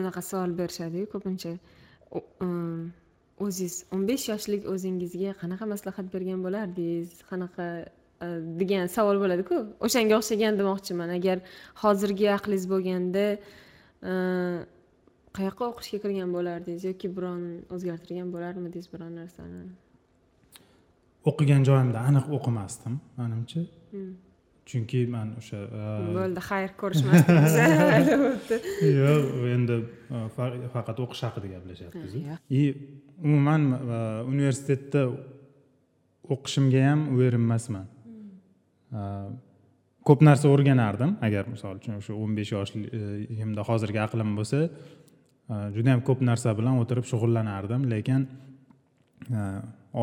anaqa savol berishadiyu ko'pincha. O'zingiz o'n besh yoshlik o'zingizga qanaqa maslahat bergan bo'lardingiz? Qanaqa e, degan savol bo'ladiku. O'shanga o'xshagan demoqchiman. Agar hozirgi aqlingiz bo'lganda e, qayoqqa o'qishga kirgan bo'lardingiz yoki biron o'zgartirgan bo'larmidingiz biron narsani? O'qigan joyimda aniq o'qimasdim manimcha. Hmm. Chunki man o'sha e, bo'ldi xayr ko'rishmasdingiz yo'q endi faqat o'qish haqida gaplashyapmiz и umuman universitetda o'qishimga ham u erinmasman ko'p narsa o'rganardim agar misol uchun o'sha o'n besh yoshligimda hozirgi aqlim bo'lsa juda yam ko'p narsa bilan o'tirib shug'ullanardim. Lekin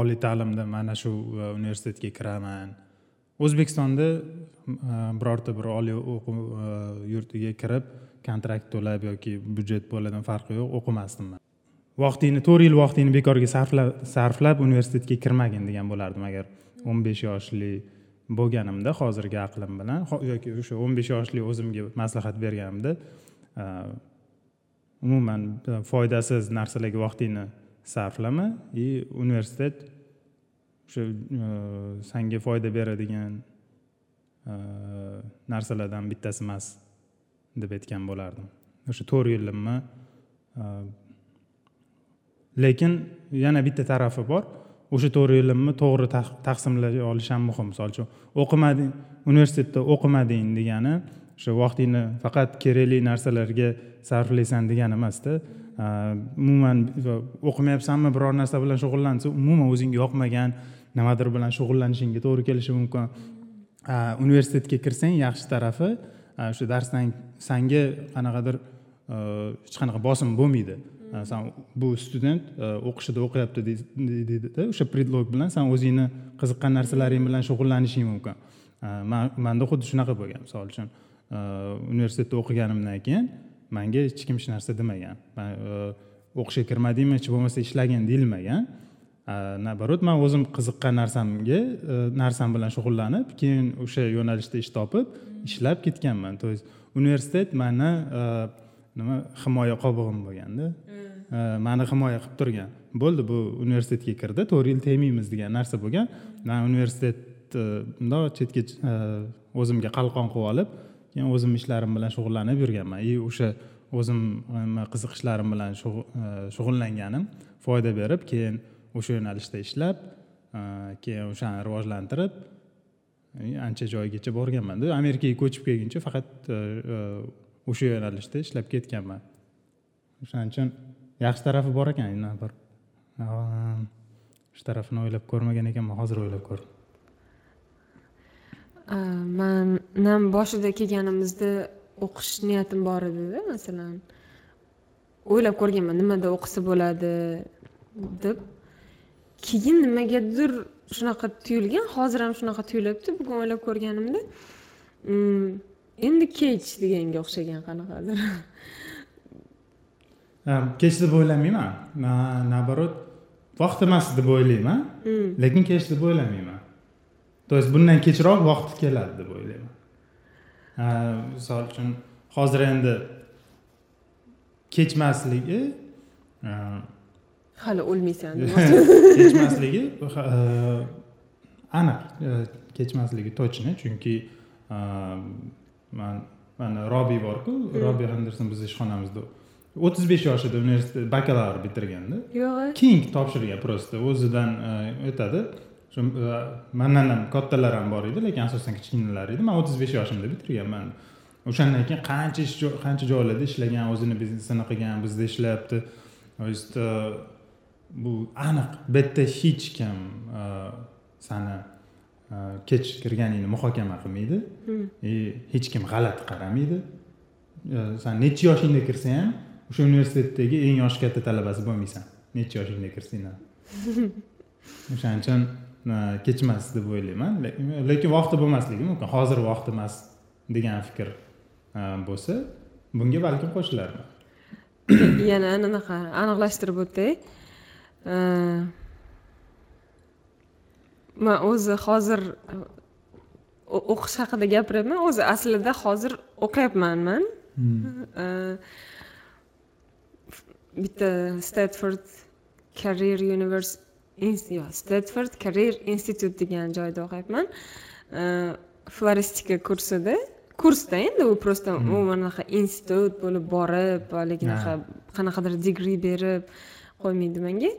oliy ta'limda mana shu universitetga kiraman o'zbekistonda e, birorta bir oliy o'quv e, yurtiga kirib kontrakt to'lab yoki byudjet puladan farqi yo'q o'qimasdim man. Vaqtingni to'rt yil vaqtingni bekorga sarflab sarflab universitetga kirmagin degan bo'lardim agar o'n besh yoshli bo'lganimda hozirgi aqlim bilan yoki o'sha o'n besh yoshli o'zimga maslahat berganimda e, umuman foydasiz narsalarga vaqtingni sarflama и universitet o'sha e, sanga foyda beradigan e, narsalardan bittasi emas deb aytgan bo'lardim. O'sha to'rt yilimni e, lekin yana bitta tarafi bor. O'sha to'rt yilimni to'g'ri taqsimlay olish ham muhim. Misol uchun o'qimading universitetda o'qimading degani o'sha vaqtingni faqat kerakli narsalarga sarflaysan degani emasda. Umuman o'qimayapsanmi biror narsa bilan shug'ullansa umuman o'zingga yoqmagan nimadir bilan shug'ullanishingga to'g'ri kelishi mumkin. Universitetga kirsang yaxshi tarafi. O'sha darsdan sanga qanaqadir e, hech qanaqa bosim bo'lmaydi. San bu student e, o'qishida o'qiyapti deydida o'sha predlog bilan san o'zingni qiziqqan narsalaring bilan shug'ullanishing mumkin. Manda xuddi shunaqa bo'lgan misol uchun e, universitetda o'qiganimdan keyin manga hech kim hech narsa demagan. O'qishga kirmadingmi hech bo'lmasa ishlagin deyilmagan. Наоборот man o'zim qiziqqan narsamga narsam bilan shug'ullanib keyin o'sha yo'nalishda ish topib ishlab ketganman. То есть universitet mani nima himoya qobig'im bo'lganda hmm. mani himoya qilib turgan. Bo'ldi bu universitetga kirdi to'rt yil tegmaymiz degan narsa bo'lgan. Man universitet bundoq chetga o'zimga qalqon qilib olib keyin o'zim ishlarim bilan shug'ullanib yurganman. И o'sha o'zim qiziqishlarim bilan shug'ullanganim foyda berib keyin o'sha yo'nalishda ishlab e, keyin o'shani rivojlantirib e, ancha joygacha borganmanda amerikaga ko'chib kelguncha faqat e, o'sha yo'nalishda ishlab ketganman. O'shaning uchun yaxshi tarafi bor ekan bir shu tarafini o'ylab ko'rmagan ekanman hozir o'ylab ko'rdim. Man ham boshida kelganimizda o'qish niyatim bor edida masalan o'ylab ko'rganman nimada o'qisa bo'ladi deb. Keyin nimagadir shunaqa tuyulgan hozir ham shunaqa tuyulyapti. Bugun o'ylab ko'rganimda mm, endi kech deganga o'xshagan qanaqadir. Kech deb o'ylamayman. Наоборот vaqt emas deb o'ylayman. Hmm. lekin kech deb o'ylamayman. То есть bundan kechroq vaqt keladi deb o'ylayman. Misol uchun hozir endi kechmasligi hali o'lmaysan. Kechmasligi aniq kechmasligi точно chunki man mana robiy borku hmm. robiy henderson bizni ishxonamizda o'ttiz besh yoshida universitet bakalavr bitirganda yo'q. King topshirgan просто o'zidan aytadi shu mandan ham kattalar ham bor edi lekin asosan kichkinalar edi. Man o'ttiz besh yoshimda bitirganman. O'shandan keyin qancha ish qancha joylarda ishlagan o'zini biznesini qilgan bizda ishlayapti. То есть bu aniq yerda hech kim sani kech kirganingni muhokama qilmaydi. Hmm. и hech kim g'alati qaramaydi. San necha yoshingda kirsang ham o'sha universitetdagi eng yoshi katta talabasi bo'lmaysan. Necha yoshingda kirsang ham. O'shaning uchun kechmas deb o'ylayman. Lekin vaqti bo'lmasligi mumkin. Hozir vaqti emas degan fikr bo'lsa bunga balkim qo'shilarman. Yana anaqa aniqlashtirib o'tay o'zi hozir o'qish haqida gapiryapman o'zi aslida hozir o'qiyapman man hmm. bitta stanford career univers yo'q stanford career institute degan joyda o'qiyapman. Floristika kursida. Kursda endi u просто umuman anaqa institut bo'lib borib haligi anaqa qanaqadir digri berib qo'ymaydi menga.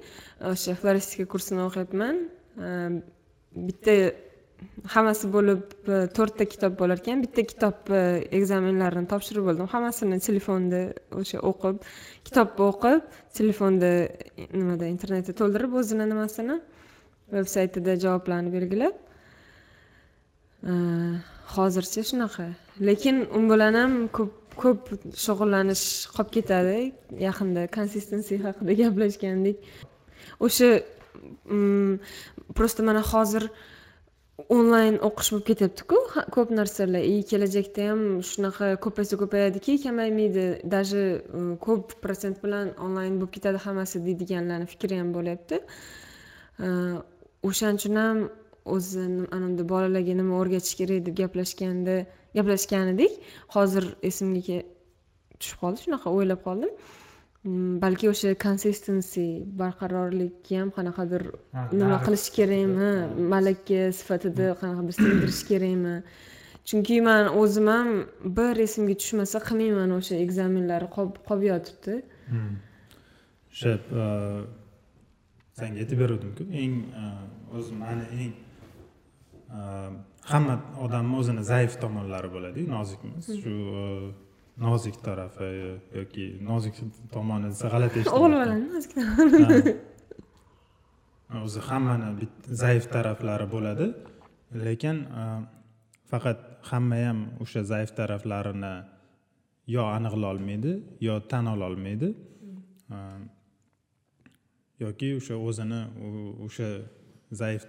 O'sha floristika kursini o'qiyapman. Ehm, bitta hammasi bo'lib e, to'rtta kitob bo'lar ekan. Bitta kitobni e, ekzamenlarini topshirib bo'ldim hammasini telefonda o'sha o'qib kitobni o'qib telefonda nimada internetda to'ldirib o'zini nimasini veb saytida javoblarni belgilab e, hozircha shunaqa. Lekin u bilan ham ko'p ko'p shug'ullanish qolib ketadi yaqinda konsistensiya haqida gaplashgandik. O'sha mm, просто mana hozir onlayn o'qish bo'lib ketyaptiku ko'p narsalar. И kelajakda ham shunaqa ko'paysa ko'payadiki kamaymaydi. Даже э, ko'p protsent bilan onlayn bo'lib ketadi hammasi deydiganlarni fikri ham bo'lyapti. Э, o'shaning uchun ham o'zi anavunda bolalarga nima o'rgatish kerak deb gaplashganda gaplashgan edik hozir esimga tushib qoldi shunaqa o'ylab qoldim. Mm, balki o'sha consistency barqarorlikka ham qanaqadir nima qilish kerakmi? malaka sifatida qanaqadir singdirish kerakmi? Chunki man o'zim ham bir esimga tushmasa qilmayman o'sha ekzamenlar qolib yotibdi. Hmm. o'sha sanga aytib beruvdimku. Eng o'zi mani eng hamma odamni o'zini zaif tomonlari bo'ladiyu nozikmiz? Shu e, nozik tarafi yoki nozik tomoni desa g'alati bolani nozik o'zi hammani zaif taraflari bo'ladi lekin e, faqat hamma ham o'sha zaif taraflarini yo aniqlolmaydi yo tan ololmaydi yoki o'sha o'zini o'sha zaif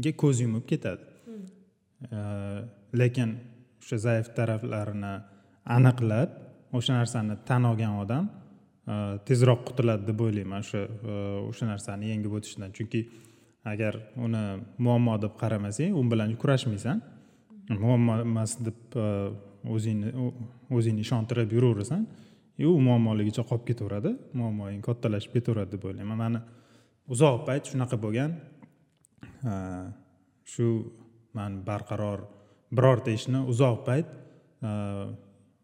tarafligiga ko'z yumib ketadi. Lekin o'sha zaif taraflarini aniqlab o'sha narsani tan olgan odam tezroq qutuladi deb o'ylayman o'sha o'sha narsani yengib o'tishdan chunki agar uni muammo deb qaramasang u bilan kurashmaysan. Muammo emas deb o'zingni o'zingni ishontirib yuraverasan и u muammoligicha qolib ketaveradi. Muammoing kattalashib ketaveradi deb o'ylayman. Mani uzoq payt shunaqa bo'lgan shu man barqaror birorta ishni uzoq payt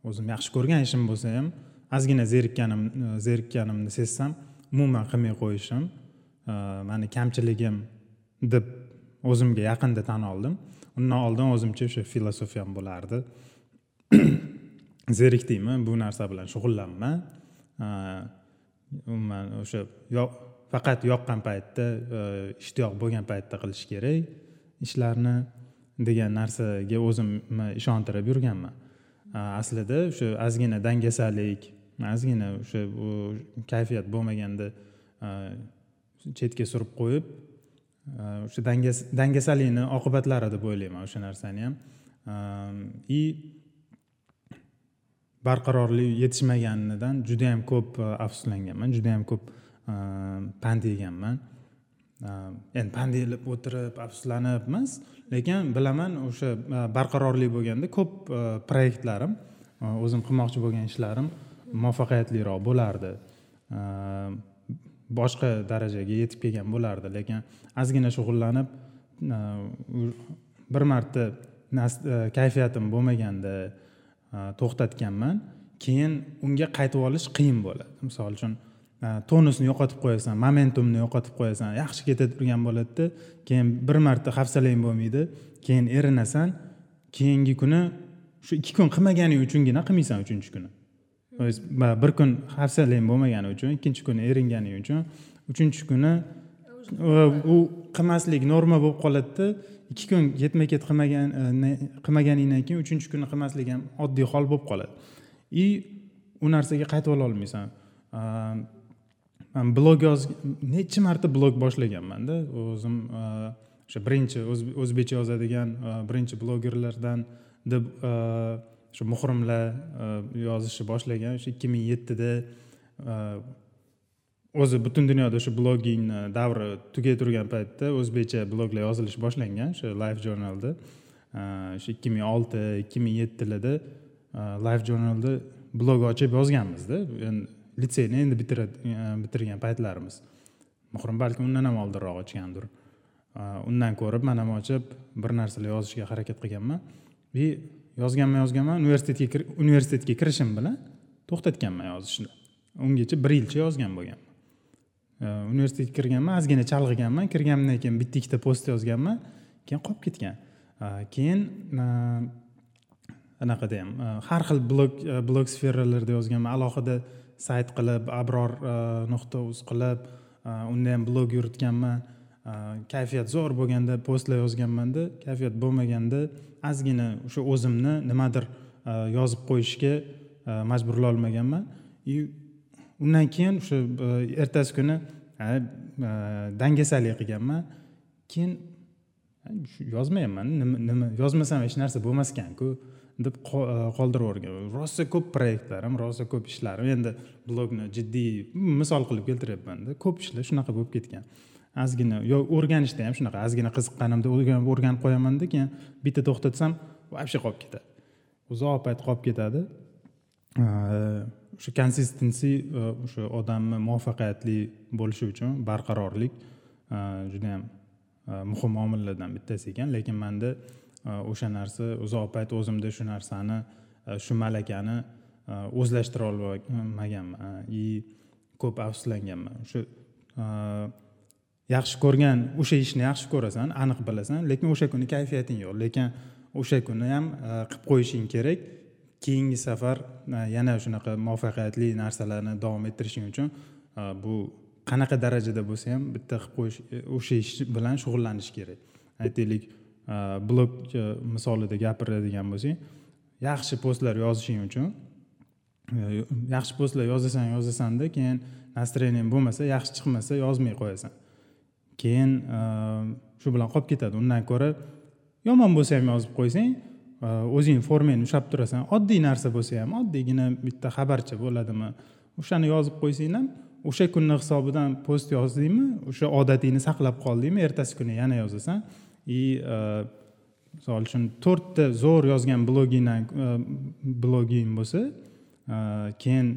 o'zim yaxshi ko'rgan ishim bo'lsa ham ozgina zerikkanim zerikkanimni sezsam umuman qilmay qo'yishim mani kamchiligim deb o'zimga yaqinda tan oldim. Undan oldin o'zimcha o'sha filosofiyam bo'lardi. Zerikdingmi? Bu narsa bilan shug'ullanma. Umuman o'sha faqat yoqqan paytda e, ishtiyoq bo'lgan paytda qilish kerak. Ishlarni degan narsaga o'zimni ishontirib yurganman. Aslida o'sha ozgina dangasalik ozgina o'sha kayfiyat bo'lmaganda e, chetga surib qo'yib e, o'sha dangasalikni oqibatlari deb o'ylayman o'sha narsani ham. И barqarorlik yetishmaganidan judayam ko'p afsuslanganman. Judayam ko'p Ehm, pand yeganman ehm, endi pand yeyilib o'tirib afsuslanib emas lekin bilaman o'sha e, barqarorlik bo'lganda ko'p e, proyektlarim e, o'zim qilmoqchi bo'lgan ishlarim muvaffaqiyatliroq bo'lardi. Ehm, boshqa darajaga yetib kelgan bo'lardi. Lekin ozgina shug'ullanib bir marta kayfiyatim bo'lmaganda to'xtatganman. Keyin unga qaytib olish qiyin bo'ladi. Misol uchun tonusni yo'qotib qo'yasan momentumni yo'qotib qo'yasan. Yaxshi ketaturgan bo'ladida keyin bir marta hafsalang bo'lmaydi keyin erinasan keyingi kuni shu ikki kun qilmaganing uchungina qilmaysan uchinchi kuni. Bir kun hafsalang bo'lmagani uchun ikkinchi kuni eringaning uchun uchinchi kuni u qilmaslik norma bo'lib qoladida ikki kun ketma ket qilmagan e, qilmaganingdan keyin uchinchi kuni qilmaslik ham oddiy hol bo'lib qoladi. И u narsaga qaytib ololmaysan man blog yoz necha marta blog boshlaganmanda o'zim o'sha birinchi o'zbekcha yozadigan birinchi blogerlardan deb o'sha muhrimlar yozishni boshlagan o'sha ikki ming yettida o'zi butun dunyoda o'sha bloggingni davri tugay turgan paytda o'zbekcha bloglar yozilish boshlangan o'sha life journalda o'sha ikki ming olti ikki ming yettilarda life journalda blog ochib yozganmizda endi litseyni endi e, bitirgan paytlarimiz. Muhrim balkim undan ham oldinroq ochgandir. E, undan ko'rib man ham ochib bir narsalar yozishga harakat qilganman. И yozganman yozganman universitetga universitetga kirishim bilan to'xtatganman yozishni. Ungacha bir yilcha yozgan bo'lganman. E, universitetga kirganman ozgina chalg'iganman kirganimdan keyin bitta ikkita post yozganman keyin qolib ketgan. Keyin anaqada ham har xil blog blog sferalarda yozganman. Alohida sayt qilib abror e, nuqta uz qilib e, unda ham blog yuritganman. E, kayfiyat zo'r bo'lganda postlar yozganmanda kayfiyat bo'lmaganda ozgina o'sha o'zimni nimadir yozib qo'yishga majburlolmaganman и undan keyin o'sha ertasi kuni dangasalik qilganman. Keyin yozmayapman nima yozmasam hech narsa bo'lmas ekanku deb e, qoldirib rosa ko'p proyektlarim rosa ko'p ishlarim. Endi blogni jiddiy misol qilib keltiryapmanda ko'p ishlar shunaqa bo'lib ketgan. Ozgina yo o'rganishda ham shunaqa ozgina qiziqqanimda o'rganib qo'yamanda keyin bitta to'xtatsam вообще qolib ketadi. Uzoq payt qolib ketadi. O'sha konsistensi e, o'sha odamni muvaffaqiyatli bo'lishi uchun barqarorlik e, judayam muhim omillardan bittasi ekan. Lekin manda Э, o'sha narsa uzoq payt o'zimda shu narsani e, shu malakani e, o'zlashtira olmaganman e, и ko'p afsuslanganman. O'sha yaxshi ko'rgan o'sha ishni yaxshi ko'rasan aniq bilasan lekin o'sha kuni kayfiyating yo'q. Lekin o'sha kuni ham qilib qo'yishing kerak. Keyingi safar yana shunaqa muvaffaqiyatli narsalarni davom ettirishing uchun bu qanaqa darajada bo'lsa ham bitta qilib qo'yish o'sha ish bilan shug'ullanish kerak. Aytaylik Э, blog э, misolida gapiradigan bo'lsang yaxshi postlar yozishing uchun e, yaxshi postlar yozasan yozasanda keyin настроениең bo'lmasa yaxshi chiqmasa yozmay qo'yasan. Keyin e, shu bilan qolib ketadi. Undan ko'ra yomon bo'lsa ham yozib qo'ysang e, o'zing formangni ushlab turasan. Oddiy narsa bo'lsa ham oddiygina bitta xabarcha bo'ladimi? O'shani yozib qo'ysang ham o'sha kunni hisobidan post yozdingmi o'sha odatingni saqlab qoldingmi ertasi kuni yana yozasan. И э, misol uchun to'rtta zo'r yozgan blogingdan e, bloging bo'lsa e, keyin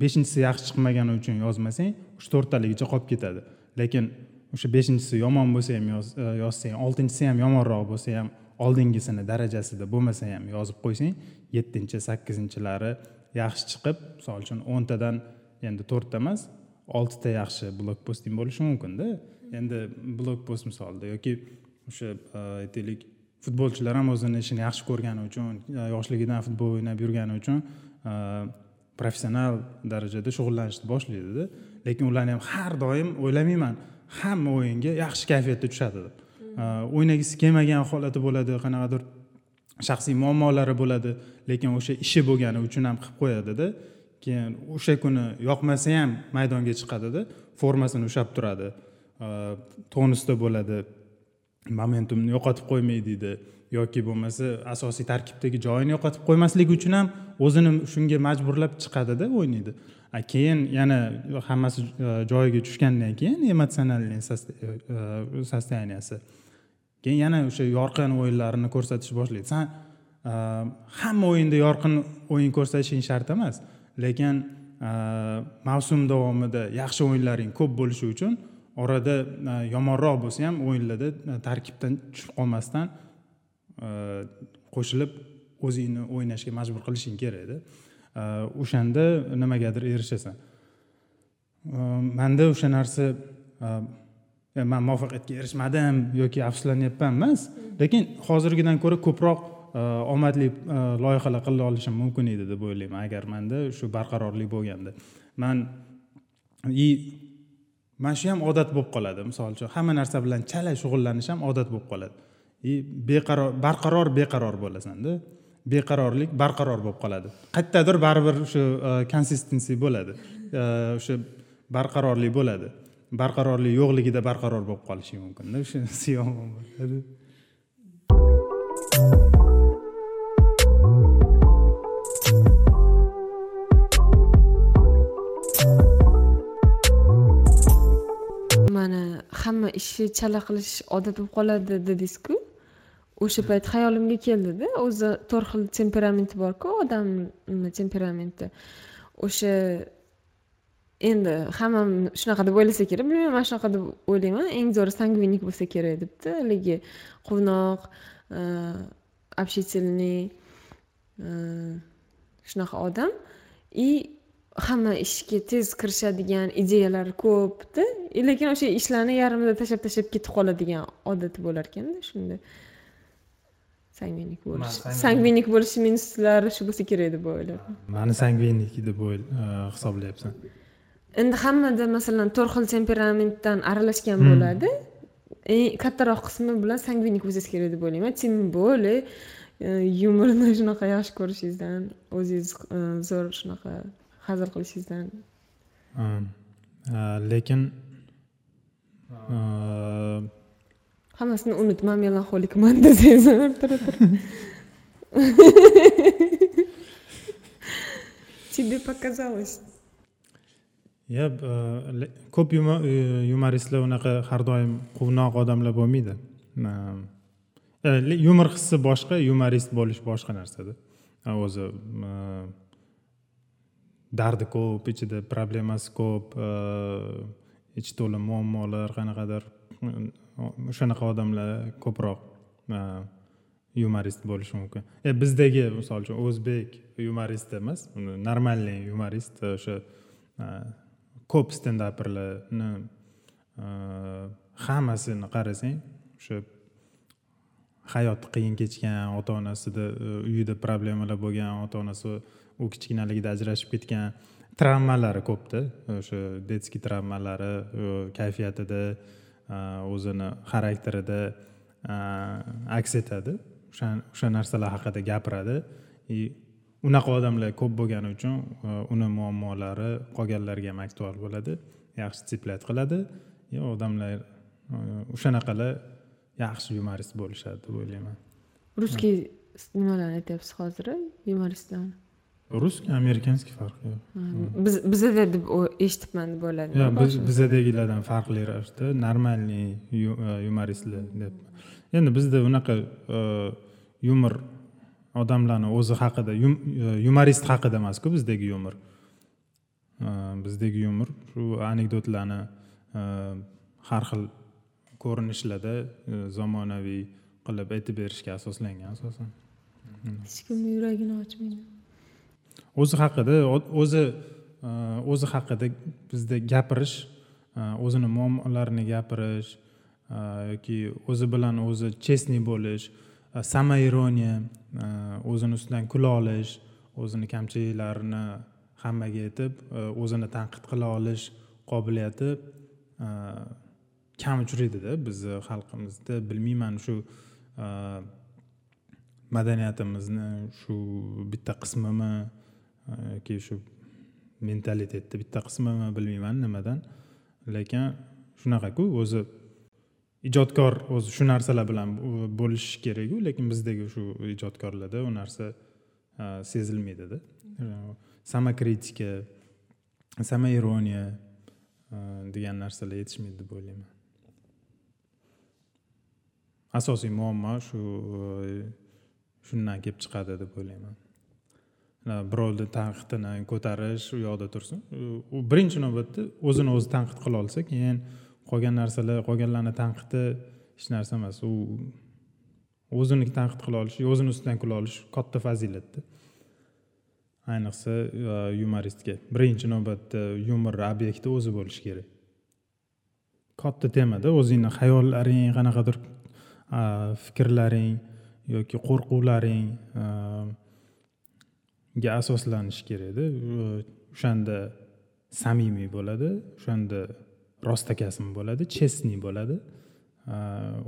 beshinchisi yaxshi chiqmagani uchun yozmasang uch to'rttaligicha qolib ketadi. Lekin o'sha beshinchisi yomon bo'lsa ham e, yozsang oltinchisi ham yomonroq bo'lsa ham oldingisini darajasida bo'lmasa ham yozib qo'ysang yettinchi sakkizinchilari yaxshi chiqib misol uchun o'ntadan endi to'rtta emas oltita yaxshi blog posting bo'lishi mumkinda. Endi blog post misolida yoki o'sha e, aytaylik futbolchilar ham o'zini ishini yaxshi ko'rgani uchun e, yoshligidan futbol o'ynab yurgani uchun e, professional darajada shug'ullanishni boshlaydida. Lekin ularni ham har doim o'ylamayman. Hamma o'yinga yaxshi kayfiyatda tushadi deb. O'ynagisi kelmagan holati bo'ladi qanaqadir shaxsiy muammolari bo'ladi lekin o'sha ishi bo'lgani uchun ham qilib qo'yadida. Keyin o'sha kuni yoqmasa ham maydonga chiqadida formasini ushlab turadi. Tonusda bo'ladi. Momentumni yo'qotib qo'ymaydi deydi. Yoki bo'lmasa asosiy tarkibdagi joyini yo'qotib qo'ymaslik uchun ham o'zini shunga majburlab chiqadida o'ynaydi. Keyin yana hammasi e, joyiga tushgandan keyin emotsionalniy e, e, состоянияsi keyin yana o'sha yorqin o'yinlarini ko'rsatish boshlaydi. San hamma o'yinda yorqin o'yin ko'rsatishing shart emas lekin mavsum davomida yaxshi o'yinlaring ko'p bo'lishi uchun orada e, yomonroq bo'lsa ham o'yinlarda e, tarkibdan tushib qolmasdan e, qo'shilib o'zingni o'ynashga majbur qilishing kerakda o'shanda nimagadir erishasan. Manda o'sha narsa man muvaffaqiyatga erishmadim yoki afsuslanyapman emas lekin hozirgidan ko'ra ko'proq omadli loyihalar qila olishim mumkin edi deb o'ylayman. Agar manda shu barqarorlik bo'lganda. Man и mana shu ham odat bo'lib qoladi. Misol uchun hamma narsa bilan chala shug'ullanish ham odat bo'lib qoladi. И beqaror barqaror beqaror bo'lasanda beqarorlik barqaror bo'lib qoladi. Qayerdadir baribir shu e, konsistensi bo'ladi. E, O'sha barqarorlik bo'ladi. Barqarorlik yo'qligida barqaror bo'lib qolishi mumkinda. O'sha bo'ladi. Hamma ishni chala qilish odat bo'lib qoladi dedingizku o'sha payt xayolimga keldida o'zi to'rt xil temperamenti borku odamni temperamenti. O'sha endi hammam shunaqa deb o'ylasa kerak bilmayman man shunaqa deb o'ylayman eng zo'ri sangvinik bo'lsa kerak debdi. Haligi quvnoq e, общительный e, shunaqa odam. И hamma ishga tez kirishadigan ideyalari ko'pda lekin o'sha ishlarni yarmida tashlab tashlab ketib qoladigan odati bo'lar ekanda shunda. Sangvinik bo'lish sangvinik bo'lish minuslari shu bo'lsa kerak deb o'yladim mani sangvinik deb e, hisoblayapsan. Endi hammada masalan to'rt xil temperamentdan aralashgan hmm. bo'ladi. Eng kattaroq qismi bilan sangvinik bo'lsangiz kerak deb o'ylayman. Тем более yumorni shunaqa yaxshi ko'rishingizdan o'zingiz e, zo'r shunaqa hazil qilishingizdan. Lekin hammasini unut man melanxolikman desangiz тебе показалось yo ko'p yumoristlar unaqa har doim quvnoq odamlar bo'lmaydi. Yumor hissi boshqa yumorist bo'lish boshqa narsada o'zi dardi ko'p ichida problemasi ko'p eh, ichi to'la muammolar qanaqadir o'shanaqa mm, odamlar ko'proq yumorist bo'lishi mumkin e bizdagi misol uchun o'zbek yumorist emas eh, нормальный yumorist eh, o'sha ko'p stendaperlarni hammasini qarasang o'sha hayoti qiyin kechgan ota onasida uyida problemalar bo'lgan ota onasi u kichkinaligida ajrashib ketgan travmalari ko'pda. O'sha детский travmalari kayfiyatida o'zini xarakterida aks etadi. O'sha o'sha narsalar haqida gapiradi. И unaqa odamlar ko'p bo'lgani uchun uni muammolari qolganlarga ham aktual bo'ladi. Yaxshi tseplyat qiladi. И odamlar o'shanaqalar yaxshi yumorist bo'lishadi deb o'ylayman. Русский nimalarni aytyapsiz hozir yumoristlarni? Русский amerikanskiy farqi yo'q. Biz bizada deb eshitibman deb o'yladim. Yo'q biz bizadagilardan farqli ravishda нормальный yumoristlar deb. Endi bizda unaqa yumor odamlarni o'zi haqida yumorist haqida emasku bizdagi yumor. Bizdagi yumor shu anekdotlarni har xil ko'rinishlarda zamonaviy qilib aytib berishga asoslangan asosan. Hech kimni yuragini ochmaydi o'zi haqida o'zi uh, o'zi haqida bizda gapirish uh, o'zini muammolarini gapirish uh, yoki o'zi bilan o'zi честный bo'lish samoironiya o'zini ustidan kula olish o'zini kamchiliklarini hammaga aytib o'zini tanqid qila olish qobiliyati kam uchraydida bizni xalqimizda bilmayman shu madaniyatimizni shu bitta qismimi yoki shu mentalitetni bitta qismimi bilmayman nimadan lekin shunaqaku o'zi ijodkor o'zi shu narsalar bilan bo'lishishi kerakku lekin bizdagi shu ijodkorlarda u narsa sezilmaydida samokritika samoironiya degan narsalar yetishmaydi deb o'ylayman asosiy muammo shu shundan kelib chiqadi deb o'ylayman birovni tanqidini ko'tarish u yoqda tursin. U birinchi navbatda o'zini o'zi tanqid qila olsa keyin qolgan narsalar qolganlarni tanqidi hech narsa emas. U o'zini tanqid qila olish o'zini ustidan kula olish katta fazilatda. Ayniqsa e, yumoristga birinchi navbatda yumor obyekti o'zi bo'lishi kerak. Katta temada o'zingni xayollaring qanaqadir fikrlaring yoki qo'rquvlaring ga asoslanishi kerakda. O'shanda samimiy bo'ladi o'shanda rostakasm bo'ladi честный bo'ladi.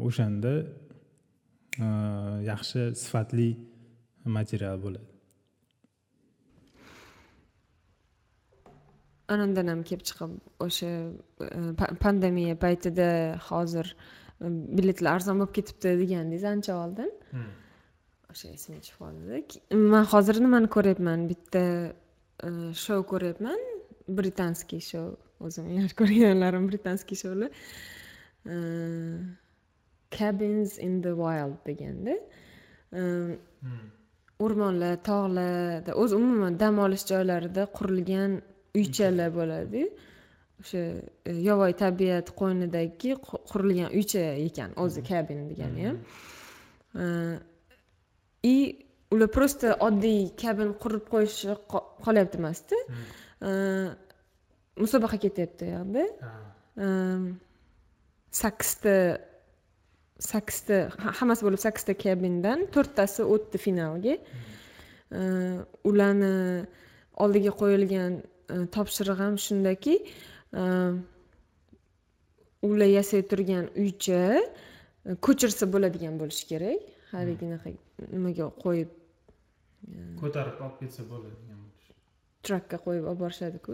O'shanda yaxshi sifatli material bo'ladi. Anandan ham kelib chiqib o'sha e, pandemiya paytida hozir e, biletlar arzon bo'lib ketibdi degandingiz ancha oldin. Hmm. O'sha esimga tushib qoldi man hozir nimani ko'ryapman bitta e, shou ko'ryapman. Britanskiy shou o'zim yaxshi ko'rganlarim britanskiy shoular. E, cabins in the wild deganda. O'rmonlar tog'larda o'zi umuman dam olish joylarida qurilgan uychalar bo'ladiyu o'sha e, yovvoyi tabiat qo'ynidagi qurilgan uycha ekan o'zi cabin degani ham и ular просто oddiy cabin qurib qo'yishi qolyapti emasda musobaqa ketyapti u yoqda. Sakkizta sakkizta hammasi bo'lib sakkizta kabindan to'rttasi o'tdi finalga. Ularni oldiga qo'yilgan e, topshiriq ham shundaki ular yasay turgan uycha e, ko'chirsa bo'ladigan bo'lishi kerak haligi anaqa nimaga qo'yib e, ko'tarib olib ketsa bo'ladigan trakka qo'yib olib borishadiku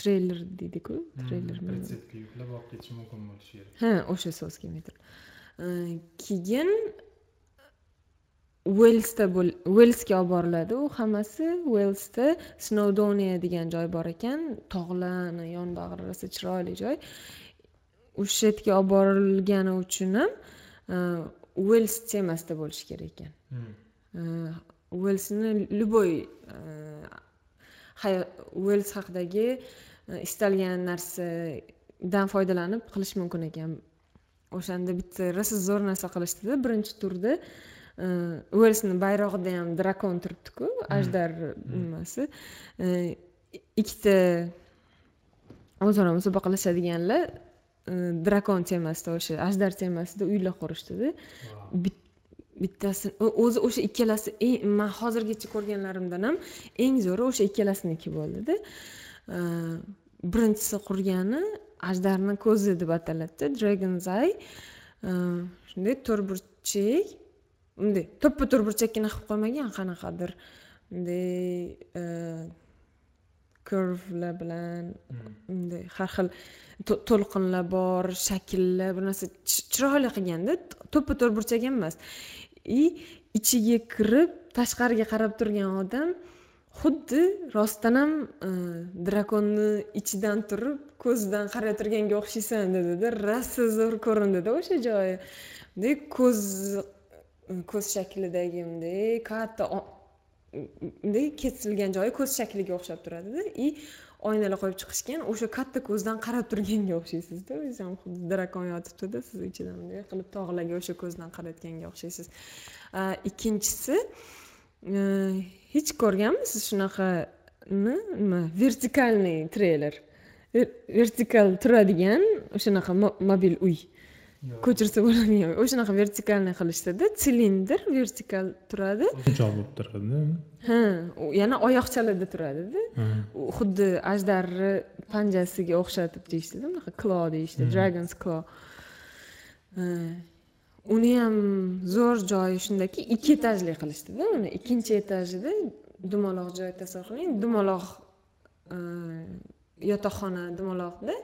treyler deydiku treyler pritsepga yuklab olib ketishi mumkin bo'lishi kerak. Ha o'sha so'z kelmay turibdi keyin uelsda uelsga olib boriladi. U hammasi uelsda snowdonia degan joy bor ekan. Tog'larni yonbag'ri rosa chiroyli joy. O'sha yerga olib borilgani uchun ham uels temasida bo'lishi kerak ekan uelsni любой uels haqidagi istalgan narsadan foydalanib qilish mumkin ekan o'shanda bitta rosa zo'r narsa qilishdida birinchi turda uelsni bayrog'ida ham drakon turibdiku ajdar nimasi ikkita o'zaro musobaqalashadiganlar drakon temasida o'sha ajdar temasida uylar qurishdida bittasi o'zi o'sha ikkalasi eng man hozirgacha ko'rganlarimdan ham eng zo'ri o'sha ikkalasiniki bo'ldida birinchisi qurgani ajdarni ko'zi deb ataladida dragon's eye. Shunday to'rtburchak bunday to'ppa to'rtburchakkina qilib qo'ymagan qanaqadir. Bunday kurvlar bilan bunday har xil to'lqinlar bor shakllar bir narsa chiroyli qilganda to'ppa to'rtburchak ham emas. И ichiga kirib tashqariga qarab turgan odam xuddi rostdan ham e, drakonni ichidan turib ko'zidan qarab turganga o'xshaysan dedida rosa zo'r ko'rindida o'sha joyi. Bunday ko'z ko'z shaklidagi bunday katta kesilgan joyi ko'z shakliga o'xshab turadida. И oynalar qo'yib chiqishgan o'sha katta ko'zdan qarab turganga o'xshaysizda. O'zi ham xuddi drakon yotibdida siz ichidan bunday qilib tog'larga o'sha ko'zdan qarayotganga o'xshaysiz. Ikkinchisi e, hech ko'rganmisiz shunaqani nima vertikalniy treyler. Vertikal turadigan o'shanaqa mobil uy. Ko'chirsa bo'ladigan o'shanaqa vertikalniy qilishdida silindr vertikal turadi. O'yinchoq bo'lib turadi ha yana oyoqchalarda turadida. Xuddi ajdarni panjasiga o'xshatib deyishdida bunaqa klo deyishdi dragons claw. Uni ham zo'r joyi shundaki ikki etajli qilishdida uni ikkinchi etajida dumaloq joy tasavvur qiling dumaloq e, yotoqxona dumaloqda.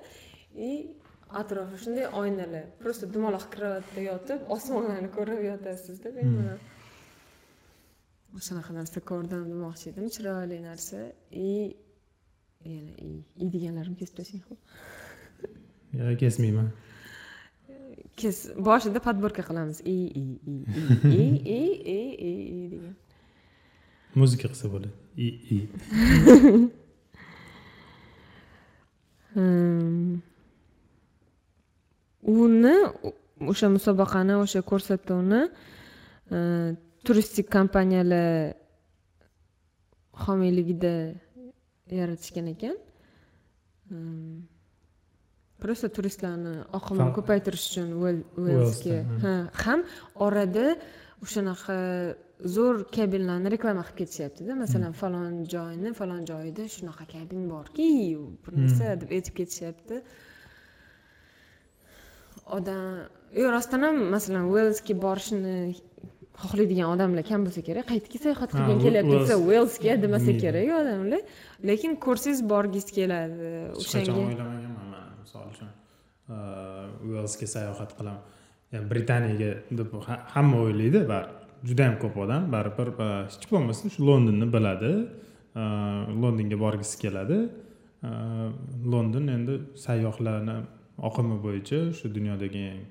И atrofi shunday oynalar. Просто dumaloq karavotda yotib osmonlarni ko'rib yotasizda bemalol shunaqa narsa ko'rdim demoqchi edim. Chiroyli narsa. И yana i deganlarimni kesib tashlashing yo'q kesmayman. Kes boshida подборка qilamiz. I i i i i i i i degan. Muzika qilsa bo'ladi. I i uni o'sha musobaqani o'sha ko'rsatuvni turistik kompaniyalar homiyligida yaratishgan ekan. Просто turistlarni oqimini ko'paytirish uchun uelsga ha ham orada o'shanaqa zo'r kabinlarni reklama qilib ketishyaptida. Masalan falon joyni falon joyida shunaqa kabin borki bir narsa deb aytib ketishyapti odam yo'q rostdan ham masalan uelsga borishni xohlaydigan odamlar kam bo'lsa kerak qayerga sayohat qilgin kelyapti desa uelsga demasa kerak odamlar. Lekin ko'rsangiz borgingiz keladi o'shanga. hech qachon o'ylamaganman man misol uchun uelsga sayohat qilaman. Britaniyaga deb hamma o'ylaydi baribir juda yam ko'p odam baribir hech bo'lmasa shu londonni biladi londonga borgisi keladi. London endi sayyohlarni oqimi bo'yicha shu dunyodagi eng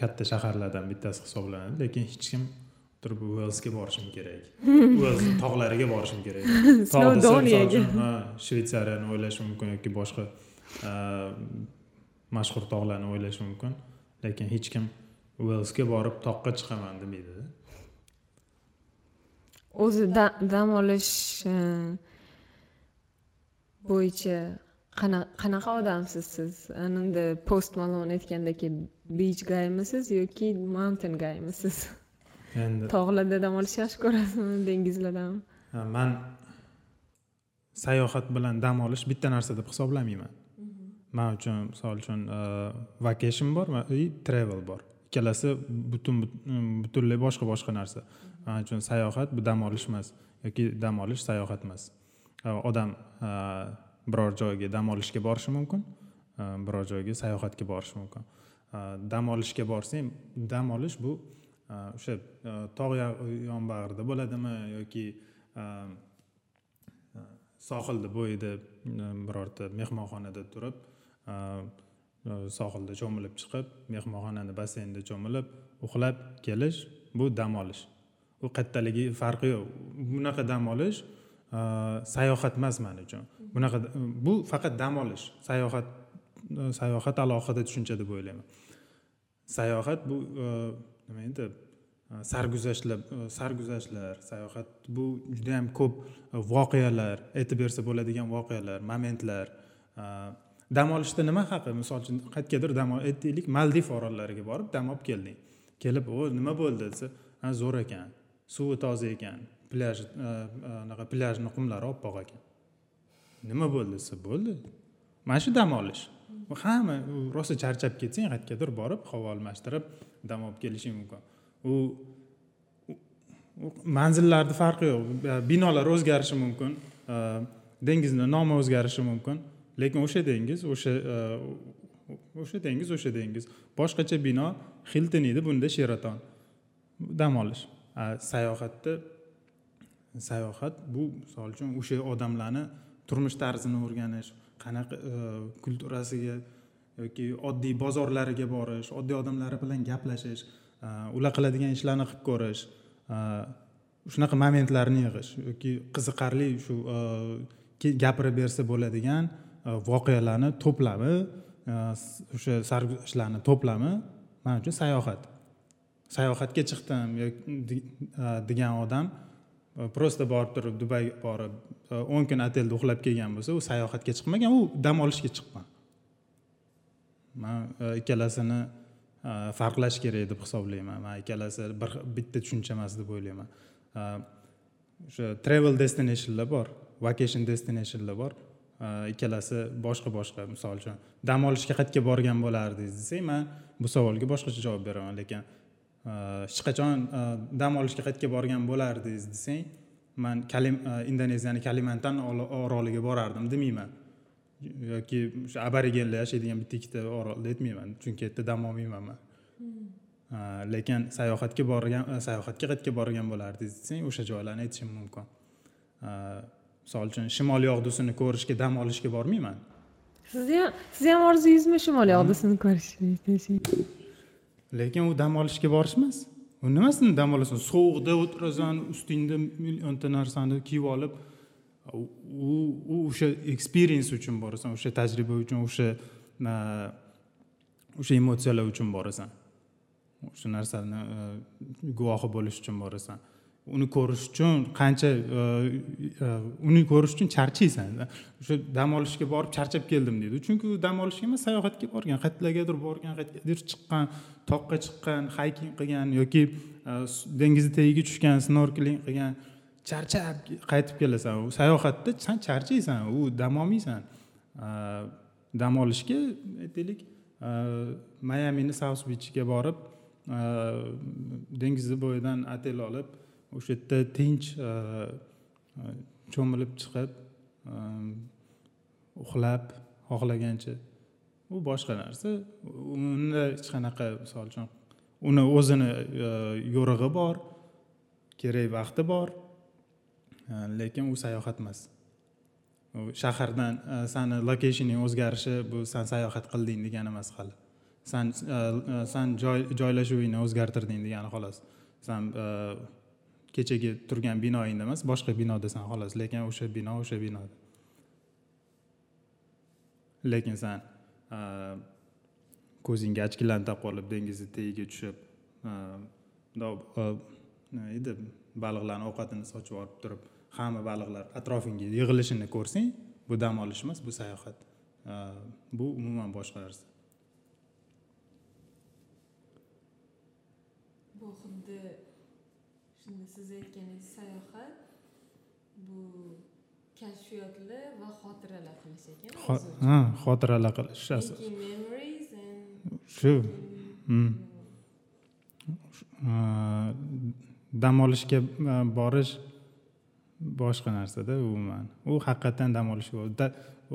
katta shaharlardan bittasi hisoblanadi. Lekin hech kim turib uelsga borishim kerak. Uels tog'lariga borishim kerak. Shvetsariyani o'ylash mumkin yoki boshqa e, mashhur tog'larni o'ylash mumkin. Lekin hech kim uelsga borib toqqa chiqaman demaydida o'zi dam olish e, bo'yicha qanaqa odamsiz siz? Ananda post malon aytgandek beach gaymisiz yoki mountain gaymisiz endi tog'larda dam olishni yaxshi ko'rasizmi dengizlardami man sayohat bilan dam olish bitta narsa deb hisoblamayman. Man uchun misol uchun e, vacation bor и travel bor. Ikkalasi butun butunlay boshqa boshqa narsa. Man uchun sayohat bu dam olish emas yoki dam olish sayohat emas e, odam e, biror joyga dam olishga borishi mumkin e, biror joyga sayohatga borishi mumkin. E, dam olishga borsang dam olish bu e, o'sha tog' yonbag'rida bo'ladimi yoki sohilni bo'yida birorta mehmonxonada turib sohilda cho'milib chiqib mehmonxonani basseynda cho'milib uxlab kelish bu dam olish. U kattaligi farqi yo'q. Bunaqa dam olish sayohat emas man uchun bunaqa bu faqat dam olish sayohat sayohat alohida tushuncha deb o'ylayman sayohat bu nima endi sarguzashtlar sarguzashtlar sayohat bu judayam ko'p voqealar aytib bersa bo'ladigan voqealar momentlar dam olishda nima haqi misol uchun qayergadir dam aytaylik maldiv orollariga borib dam olib kelding kelib o nima bo'ldi desa zo'r ekan suvi toza ekan plyaj anaqa plyajni qumlari oppoq ekan nima bo'ldi desa bo'ldi mana shu dam olish hamma rosa charchab ketsang qayergadir borib havo almashtirib dam olib kelishing mumkin u manzillarni farqi yo'q binolar o'zgarishi mumkin dengizni nomi o'zgarishi mumkin lekin o'sha dengiz o'sha o'sha dengiz o'sha dengiz boshqacha bino hilton edi bunda sheraton dam olish sayohatda sayohat. Bu misol uchun o'sha odamlarni turmush tarzini o'rganish qanaqa e, kulturasiga yoki oddiy bozorlariga borish oddiy odamlar bilan gaplashish e, ular qiladigan ishlarni qilib ko'rish e, shunaqa momentlarni yig'ish yoki qiziqarli shu gapirib bersa bo'ladigan voqealarni to'plami o'sha sarguzashtlarni to'plami. Man uchun sayohat. Sayohatga chiqdim degan odam Э, просто borib turib dubayga borib э, o'n kun otelda uxlab kelgan bo'lsa u sayohatga chiqmagan u dam olishga chiqqan man e, ikkalasini e, farqlash kerak deb hisoblayman. Man ikkalasi bir bitta tushuncha emas deb o'ylayman. E, o'sha travel destinationlar bor vacation destinationlar bor. Ikkalasi boshqa boshqa misol uchun dam olishga qayerga borgan bo'lardingiz desak man bu savolga boshqacha javob beraman lekin hech qachon dam olishga qayerga borgan bo'lardingiz desang man kalim indoneziyani kalimantan oroliga borardim demayman yoki o'sha aborigenlar yashaydigan bitta ikkita orolda aytmayman chunki u yerda dam olmayman man. Lekin sayohatga borgan sayohatga qayerga borgan bo'lardingiz desang o'sha joylarni aytishim mumkin. Misol uchun shimol yog'dusini ko'rishga dam olishga bormayman. Sizni ham sizni ham orzuyingizmi shimol yog'dusini ko'rish lekin u dam olishga borish emas u nimasini dam olasan? Sovuqda o'tirasan ustingda millionta narsani kiyib olib u u o'sha experience uchun borasan o'sha tajriba uchun o'sha o'sha emotsiyalar uchun borasan. O'sha narsani e, guvohi bo'lish uchun borasan. Uni ko'rish uchun qancha e, e, uni ko'rish uchun charchaysan o'sha dam olishga borib charchab keldim deydi. Chunki u dam olishga emas sayohatga borgan qayerlargadir borgan qayergadir chiqqan toqqa chiqqan hayking qilgan yoki e, dengizni tagiga tushgan snorkeling qilgan charchab qaytib kelasan. U sayohatda san charchaysan u dam olmaysan. Dam olishga aytaylik mayamini saus bichiga borib dengizni bo'yidan otel olib o'sha yerda tinch e, e, cho'milib chiqib e, uxlab xohlagancha. U boshqa narsa. Unda hech qanaqa misol uchun uni o'zini yo'rig'i bor kerak vaqti bor lekin u sayohat emas. Shahardan sani lokeshining o'zgarishi bu san sayohat qilding degani emas hali. San san joy joylashuvingni o'zgartirding degani xolos. San kechagi turgan binoyingda emas boshqa binodasan xolos lekin o'sha bino o'sha binoda lekin san ko'zingga ochkilarni qolib dengizni tagiga tushib nima edi baliqlarni ovqatini sochib olib turib hamma baliqlar atrofingga yig'ilishini ko'rsang bu dam olish emas bu sayohat. Bu umuman boshqa narsa. Bu xuddi shunda siz aytganingiz sayohat bu kashfiyotlar va xotiralar qilish ekan ha xotiralar qilish shu. hmm. dam olishga borish boshqa narsada umuman. U haqiqatdan dam olish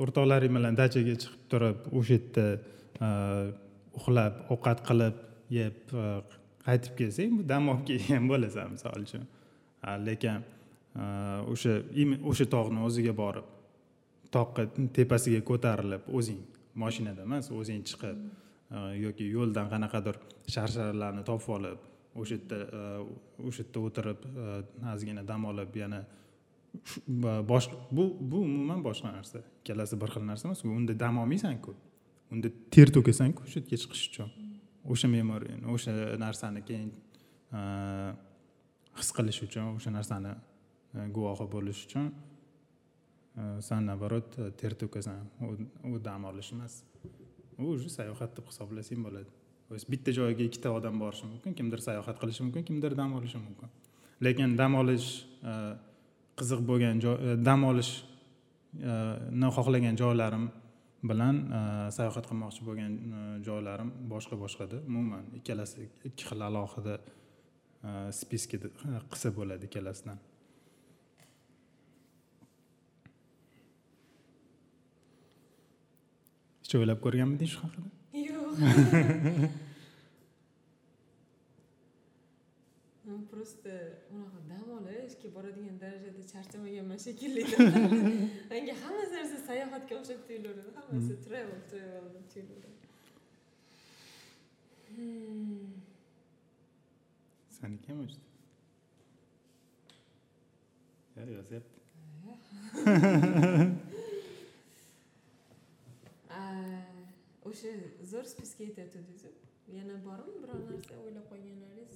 o'rtoqlaring bilan dachaga chiqib turib o'sha yerda uxlab ovqat qilib yeb qaytib kelsang bu dam olib kelgan bo'lasan misol uchun. Lekin o'sha o'sha tog'ni o'ziga borib toqqa tepasiga ko'tarilib o'zing moshinada emas o'zing chiqib yoki yo'ldan qanaqadir sharsharalarni topib olib o'sha yerda o'sha yerda o'tirib ozgina dam olib yana bosh bu bu umuman boshqa narsa. Ikkalasi bir xil narsa emas unda dam olmaysanku unda ter to'kasanku o'sha yerga chiqish uchun. O'sha memoriyani o'sha narsani keyin e, his qilish uchun o'sha narsani e, guvohi bo'lish uchun e, san наоборот ter to'kasan u dam olish emas. U уже sayohat deb hisoblasang bo'ladi bitta joyga ikkita odam borishi mumkin kimdir sayohat qilishi mumkin kimdir dam olishi mumkin. Lekin dam olish qiziq bo'lgan joy dam olishni xohlagan joylarim bilan e, sayohat qilmoqchi bo'lgan e, joylarim boshqa boshqada. Umuman ikkalasi ikki xil alohida spiska qilsa bo'ladi ikkalasidan. Hech o'ylab ko'rganmiding shu haqida? Yo'q просто unaqa dam olishga boradigan darajada charchamaganman shekilli menga hamma narsa sayohatga o'xshab tuyulaveradi hammasi travel travel deb tuyulaveradi saniki ham o'chdi yozyapti o'sha zo'r spiska aytyotgandingiz yana bormi biror narsa o'ylab qolganlaringiz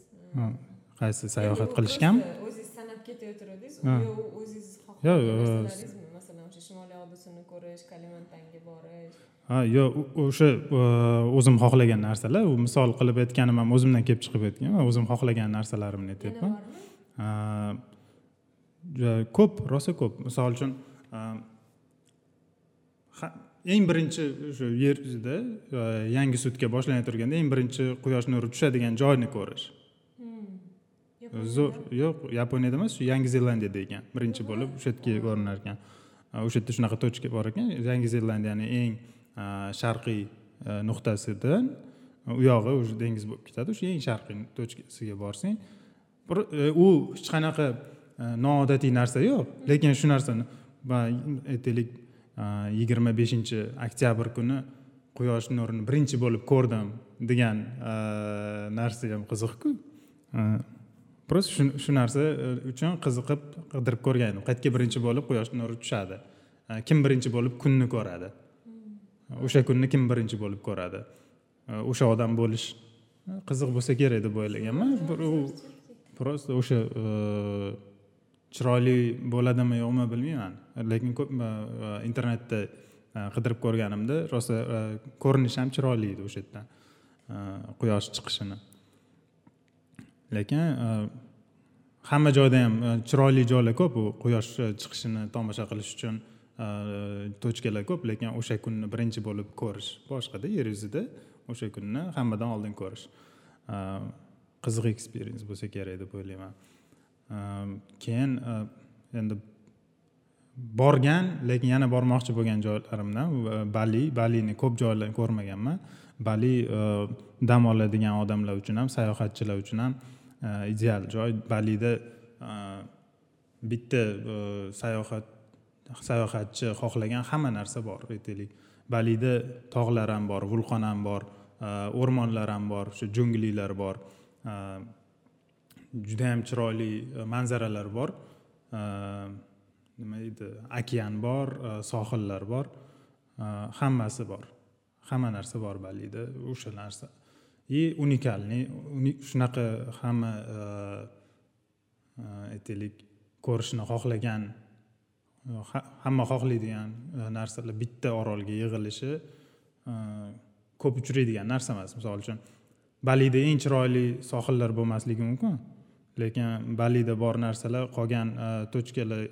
qaysi sayohat qilishganmi o'zingiz sanab ketayotgandingiz yo o'zingiz xohlaganlaringizmi masalan o'sha shimoliy obdusini ko'rish kalimantanga borish. Ha yo'q o'sha o'zim xohlagan narsalar u misol qilib aytganim ham o'zimdan kelib chiqib aytgan o'zim xohlagan narsalarimni aytyapman. ko'p rosa ko'p. Misol uchun eng birinchi o'sha yer yuzida yangi sutka boshlanay turganda eng birinchi quyosh nuri tushadigan joyni ko'rish. Zo'r yo'q yaponiyada emas shu yangi zelandiyada ekan birinchi bo'lib o'sha yerga ko'rinar ekan o'sha yerda shunaqa точка bor ekan. Yangi zelandiyani eng sharqiy nuqtasidan u yog'i уже dengiz bo'lib ketadi. O'sha eng sharqiy точкasiga borsang u hech qanaqa noodatiy narsa yo'q. Lekin shu narsani aytaylik yigirma beshinchi oktyabr kuni quyosh nurini birinchi bo'lib ko'rdim degan narsa ham qiziqku. Просто shu narsa e, uchun qiziqib qidirib ko'rgandim. Qayerga birinchi bo'lib quyosh nuri tushadi. Kim birinchi bo'lib kunni ko'radi? O'sha kunni kim birinchi bo'lib ko'radi? O'sha odam bo'lish qiziq bo'lsa kerak deb o'ylaganman. U просто o'sha e, chiroyli bo'ladimi yo'qmi bilmayman. Lekin ko'p internetda e, qidirib ko'rganimda rosa e, ko'rinishi ham chiroyli edi o'sha yerdan e, quyosh chiqishini. Lekin hamma joyda ham chiroyli joylar ko'p u quyosh chiqishini tomosha qilish uchun tochkalar ko'p lekin o'sha kunni birinchi bo'lib ko'rish boshqada yer yuzida o'sha kunni hammadan oldin ko'rish qiziq eksperiens bo'lsa kerak deb o'ylayman. Ehm, keyin e, endi borgan lekin yana bormoqchi bo'lgan joylarimdan e, bali balini ko'p joylarni ko'rmaganman. Bali e, dam oladigan odamlar uchun ham sayohatchilar uchun ham ideal joy. Balida bitta sayohat sayohatchi xohlagan hamma narsa bor aytaylik balida tog'lar ham bor vulqon ham bor o'rmonlar ham bor o'sha junglilar bor. Judayam chiroyli e, manzaralar bor. E, nima deydi? Okean bor e, sohillar bor. Hammasi bor. Hamma narsa bor balida o'sha narsa. И уникальный shunaqa hamma aytaylik ko'rishni xohlagan hamma xohlaydigan narsalar bitta orolga yig'ilishi ko'p uchraydigan narsa emas. Misol uchun balida eng chiroyli sohillar bo'lmasligi mumkin. Lekin balida bor narsalar qolgan e, tochkalar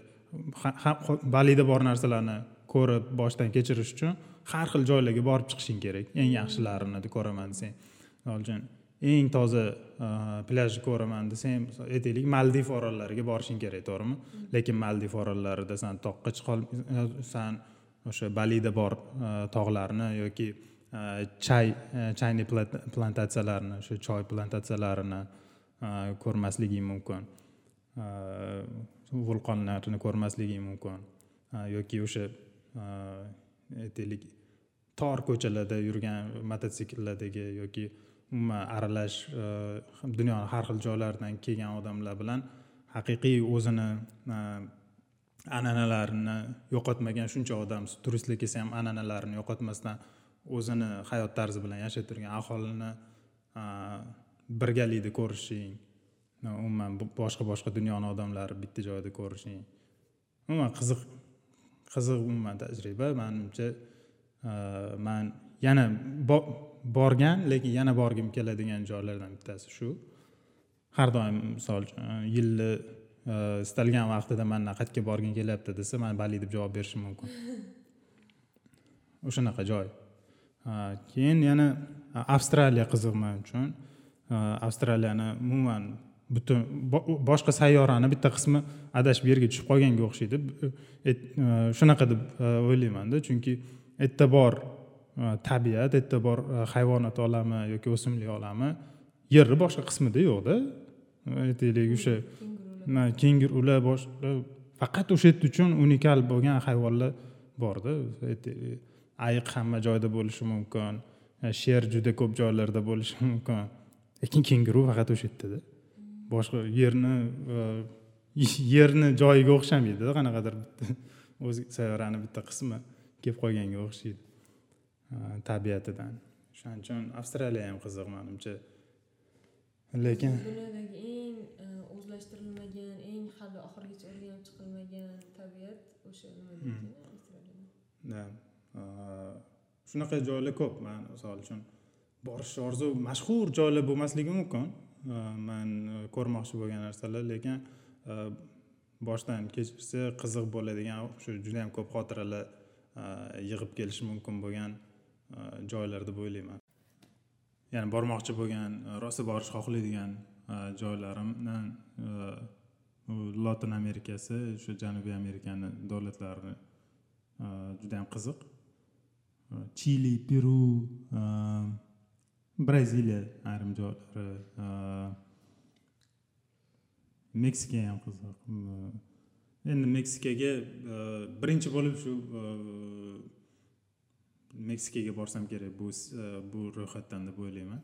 balida bor narsalarni ko'rib boshdan kechirish uchun har xil joylarga borib chiqishing kerak. Eng yaxshilarini ko'raman desang. Misol uchun eng toza e, plyajni ko'raman desang aytaylik maldiv orollariga borishing kerak to'g'rimi? Lekin maldiv orollarida san toqqa e, san o'sha balida bor tog'larni yoki chay chayni plantatsiyalarini o'sha choy plantatsiyalarini Э, ko'rmasliging mumkin. Э, vulqonlarni ko'rmasliging mumkin. Э, yoki o'sha aytaylik tor ko'chalarda yurgan mototsikllardagi yoki umuman aralash e, dunyoni har xil joylaridan kelgan odamlar bilan haqiqiy o'zini e, an'analarini yo'qotmagan shuncha odam turistlar kelsa ham an'analarini yo'qotmasdan o'zini hayot tarzi bilan yashab turgan aholini e, birgalikda ko'rishing. Umuman boshqa boshqa dunyoni odamlari bitta joyda ko'rishing. Umuman qiziq qiziq umuman tajriba. Manimcha e, man yana borgan lekin yana borgim keladigan joylardan bittasi shu. Har doim misol uchun e, yilni e, istalgan vaqtida man qayerga borgim kelyapti desa man bali deb javob berishim mumkin. O'shanaqa joy. Keyin yana avstraliya qiziq man uchun. Avstraliyani umuman butun boshqa sayyorani bitta qismi adashib yerga tushib qolganga o'xshaydi. Shunaqa deb o'ylaymanda chunki yerda bor tabiat yerda bor hayvonot olami yoki o'simlik olami yerni boshqa qismida yo'qda aytaylik o'sha kengurular boshqa faqat o'sha yerda uchun unikal bo'lgan hayvonlar borda ayiq hamma joyda bo'lishi mumkin sher juda ko'p joylarda bo'lishi mumkin lekin kenguru faqat o'sha yerdada. Boshqa yerni yerni joyiga o'xshamaydida qanaqadir bitta. O'zi sayyorani bitta qismi kelib qolganga o'xshaydi. Tabiatidan. O'shaning uchun avstraliya ham qiziq manimcha. Lekin dunyodagi eng o'zlashtirilmagan eng hali oxirigacha o'rganib chiqilmagan tabiat o'sha nima shunaqa joylar ko'p man misol uchun borishni orzu mashhur joylar bo'lmasligi mumkin. Э, man э, ko'rmoqchi bo'lgan narsalar lekin э, boshdan kechirsa qiziq bo'ladigan shu juda yam ko'p xotiralar yig'ib kelishi mumkin bo'lgan joylar deb o'ylayman. Ya'ni bormoqchi bo'lgan e, rosa borishni xohlaydigan e, joylarimdan e, lotin amerikasi shu janubiy amerikani davlatlari judayam qiziq. Chili peru braziliya ayrim joylari meksika ham qiziq endi meksikaga birinchi bo'lib shu meksikaga borsam kerak bu bu ro'yxatdan deb o'ylayman.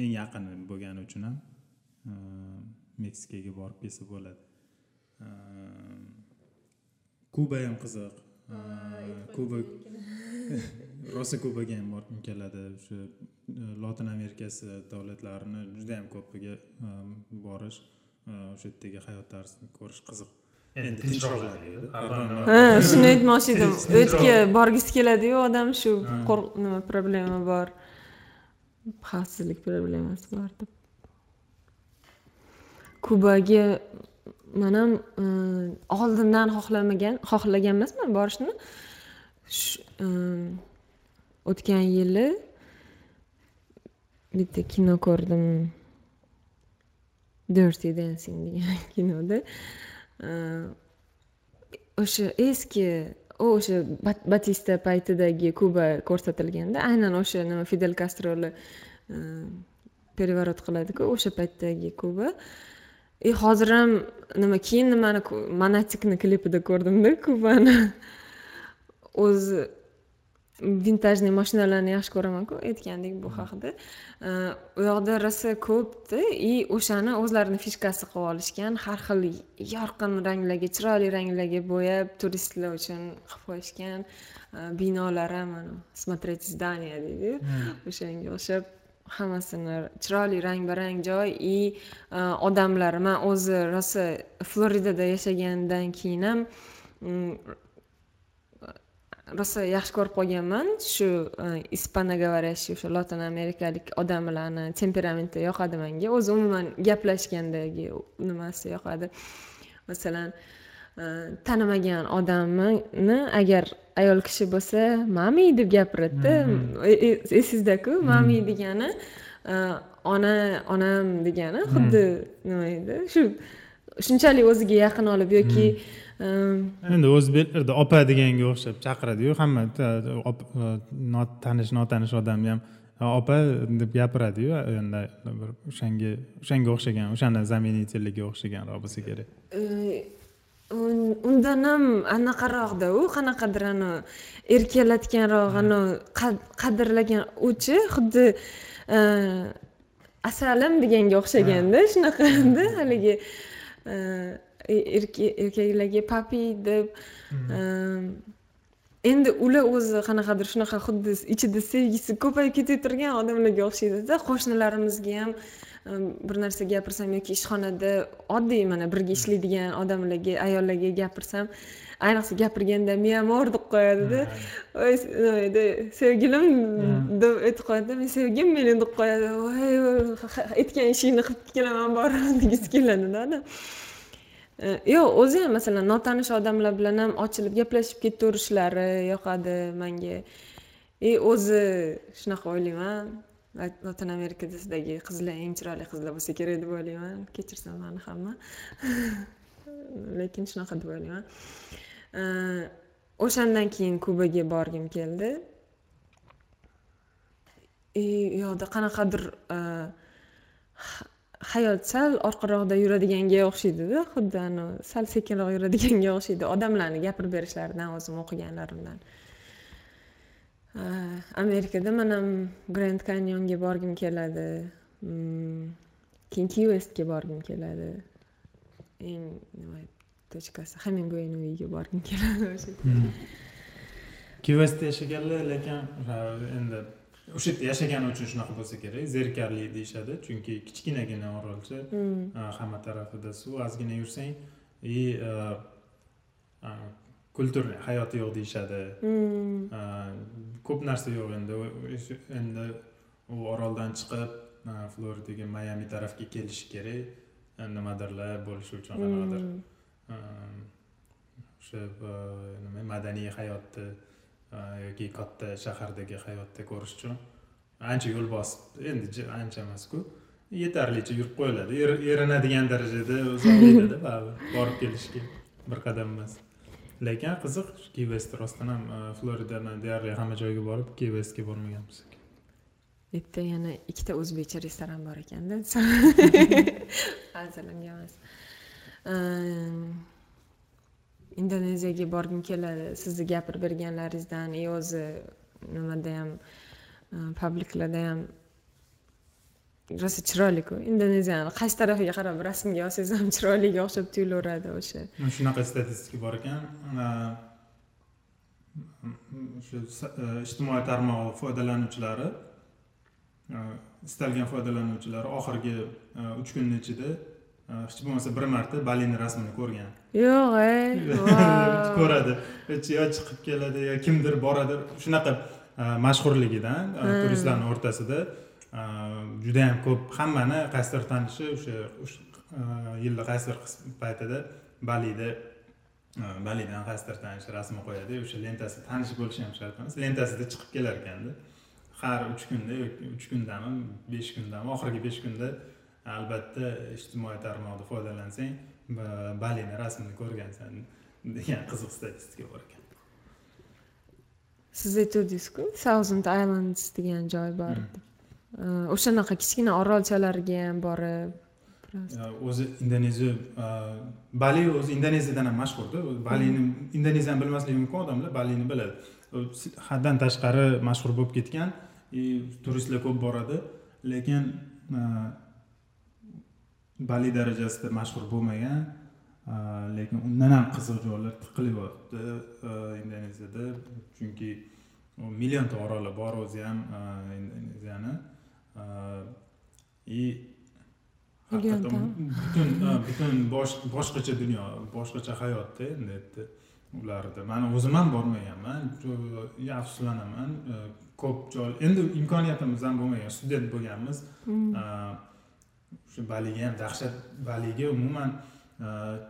Eng yaqini bo'lgani uchun ham meksikaga borib kelsa bo'ladi. Kuba ham qiziq. Kuba rosa kubaga ham borgim keladi o'sha lotin amerikasi davlatlarini juda yam ko'piga borish o'sha yerdagi hayot tarzini ko'rish qiziq. Endi ha shuni aytmoqchi edim. U yerga borgisi keladiyu odam shu nima problema bor? Xavfsizlik problemasi bor deb. Kubaga man ham e, oldindan xohlamagan xohlagan emasman borishni e, o'tgan yili bitta kino ko'rdim. Dirty dancing degan kinoda. O'sha eski o'sha batista paytidagi kuba ko'rsatilganda aynan o'sha nima fidel kastroni переворот qiladiku o'sha paytdagi kuba. И hozir ham nima keyin nimani monatikni klipida ko'rdimda kubani. O'zi vintajniy mashinalarni yaxshi ko'ramanku aytgandek bu haqida u yoqda rosa ko'pda и o'shani o'zlarini fishkasi qilib olishgan har xil yorqin ranglarga chiroyli ranglarga bo'yab turistlar uchun qilib qo'yishgan binolar ham mana смотреть здание deydiyu o'shanga o'xshab hammasini chiroyli rang barang joy и odamlar man o'zi rosa floridada yashagandan keyin ham rosa yaxshi ko'rib qolganman. Shu испаноговорящий o'sha lotin amerikalik odamlarni temperamenti yoqadi menga o'zi umuman gaplashgandagi nimasi yoqadi. Masalan tanimagan odamni agar ayol kishi bo'lsa mami deb gapiradida esingizdaku mami degani ona onam degani xuddi nima edi? Shu shunchalik o'ziga yaqin olib yoki endi o'zbeklarda opa deganga o'xshab chaqiradiyu hamma tanish notanish odamni ham opa deb gapiradiyu endi bir o'shanga o'shanga o'xshagan o'shani заменительиga o'xshaganroq bo'lsa kerak. Undan ham anaqaroqda u qanaqadir anavi erkalatganroq anavi qadrlagan uchi xuddi asalim deganga o'xshaganda shunaqada haligi erkaklarga papi deb endi ular o'zi qanaqadir shunaqa xuddi ichida sevgisi ko'payib ketayotgan odamlarga o'xshaydida qo'shnilarimizga ham bir narsa gapirsam yoki ishxonada oddiy mana birga ishlaydigan odamlarga ayollarga gapirsam ayniqsa gapirganda mi amor deb qo'yadida. Voy nima edi sevgilim deb aytib qo'yadida men sevgim meni deb qo'yadi. Voy aytgan ishingni qilib kelaman boraman degisi keladida yo'q o'zi ham masalan notanish odamlar bilan ham ochilib gaplashib ketaverishlari yoqadi manga. И o'zi shunaqa o'ylayman. Lotin amerikadagi qizlar eng chiroyli qizlar bo'lsa kerak deb o'ylayman. Kechirsin mani hamma. Lekin shunaqa deb o'ylayman. O'shandan keyin kubaga borgim keldi. E, И u yoqda qanaqadir e, hayot sal orqaroqda yuradiganga o'xshaydida xuddi anavi sal sekinroq yuradiganga o'xshaydi. Odamlarni gapirib berishlaridan o'zim o'qiganlarimdan. Amerikada man ham grand kanyonga borgim keladi. Mm, Keyin ki vestga borgim keladi. Eng nima tochkasi hemingwayni uyiga borgim keladi. Hmm. O'sha ki vestda yashaganlar lekin endi o'sha yerda yashagani uchun shunaqa bo'lsa kerak zerikarli deyishadi chunki kichkinagina orolcha hmm. hamma tarafida suv ozgina yursang и kulturniy hayoti yo'q deyishadi hmm. ko'p narsa yo'q endi endi u oroldan chiqib floridaga mayami tarafga kelishi kerak nimadirlar bo'lishi uchun qanaqadir hmm. o'sha nima madaniy hayotni yoki katta shahardagi hayotda ko'rish uchun ancha yo'l bosib endi ancha emasku yetarlicha yurib qo'yiladi. Erinadigan darajada uzoqlaydida baribir borib kelishga bir qadam emas. Lekin qiziq vest rostdan ham floridani deyarli hamma joyiga borib vestga bormaganmiz. Bu yerda yana ikkita o'zbekcha restoran bor ekanda. Hazilimga emas indoneziyaga borgim keladi. Sizni gapirib berganlaringizdan и o'zi nimada ham e, publiklarda ham rosa chiroyliku. Indoneziyani qaysi tarafiga qarab rasmga olsangiz ham chiroyliga o'xshab tuyulaveradi o'sha. Shunaqa statistika bor ekan. E, shu e, ijtimoiy tarmoq foydalanuvchilari istalgan foydalanuvchilar oxirgi uch kunni ichida hech bo'lmasa bir marta balini rasmini ko'rgan yo'q ey ko'radi yo chiqib keladi yo kimdir boradi shunaqa mashhurligidan turistlarni o'rtasida judayam ko'p hammani qaysidir tanishi o'sha yilni qaysidir paytida balida balidan qaysidir tanishi rasmni qo'yadi o'sha lentasi tanish bo'lishi ham shart emas lentasida chiqib kelar ekanda har uch kunda uch kundami besh kundami oxirgi besh kunda albatta ijtimoiy tarmoqda foydalansang balini rasmini ko'rgansan degan qiziq statistika bor ekan. Siz aytgandingizku thousand islands degan joy bor. Hmm. o'shanaqa kichkina orolchalarga ham borib o'zi indoneziya bali o'zi indoneziyadan ham mashhurda. Balini indoneziyani bilmasligi mumkin odamlar balini biladi. Haddan tashqari mashhur bo'lib ketgan и turistlar ko'p boradi. Lekin bali darajasida mashhur bo'lmagan lekin undan ham qiziq joylar tiqilyapti indoneziyada. Chunki millionta oroli bor o'zi ham indoneziyani. И haqiqatdan butun butun boshqacha dunyo boshqacha hayotda endi ularda. Man o'zim ham bormaganman afsuslanaman ko'p joy endi imkoniyatimiz ham bo'lmagan student bo'lganmiz. Hmm. Shu baliga ham dahshat baliga umuman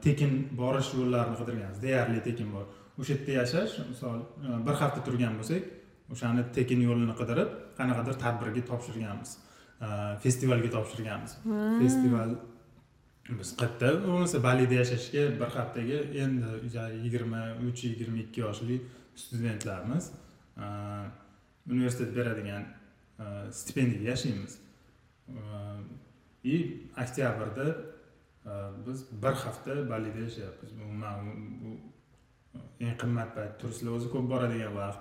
tekin borish yo'llarini qidirganmiz. Deyarli tekin bor. O'sha yerda yashash misol bir hafta turgan bo'lsak o'shani tekin yo'lini qidirib qanaqadir tadbirga topshirganmiz. Festivalga topshirganmiz. Festival biz qayerda? Bo'lmasa balida yashashga bir haftaga endi yigirma uch yigirma ikki yoshli studentlarmiz universitet beradigan stipendiyaga yashaymiz и oktyabrda biz bir hafta balida yashayapmiz umuman bu eng qimmat payt turistlar o'zi ko'p boradigan vaqt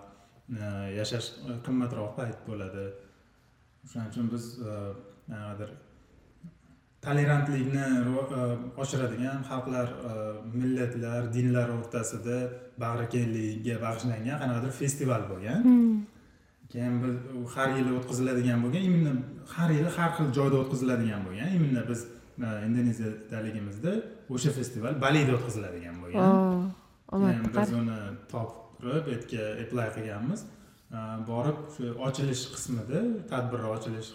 yashash qimmatroq payt bo'ladi o'shaning uchun biz nimagadir tolerantlikni oshiradigan xalqlar millatlar dinlar o'rtasida bag'rikenglikka bag'ishlangan qanaqadir festival bo'lgan hmm. Keyin biz har yili o'tkaziladigan bo'lgan imенно har yili har xil joyda o'tkaziladigan bo'lgan именно biz indoneziyadaligimizda o'sha festival balida o'tkaziladigan bo'lgan. Keyin biz uni topib turib bu yerga apply qilganmiz. Borib shu ochilish qismida tadbir ochilish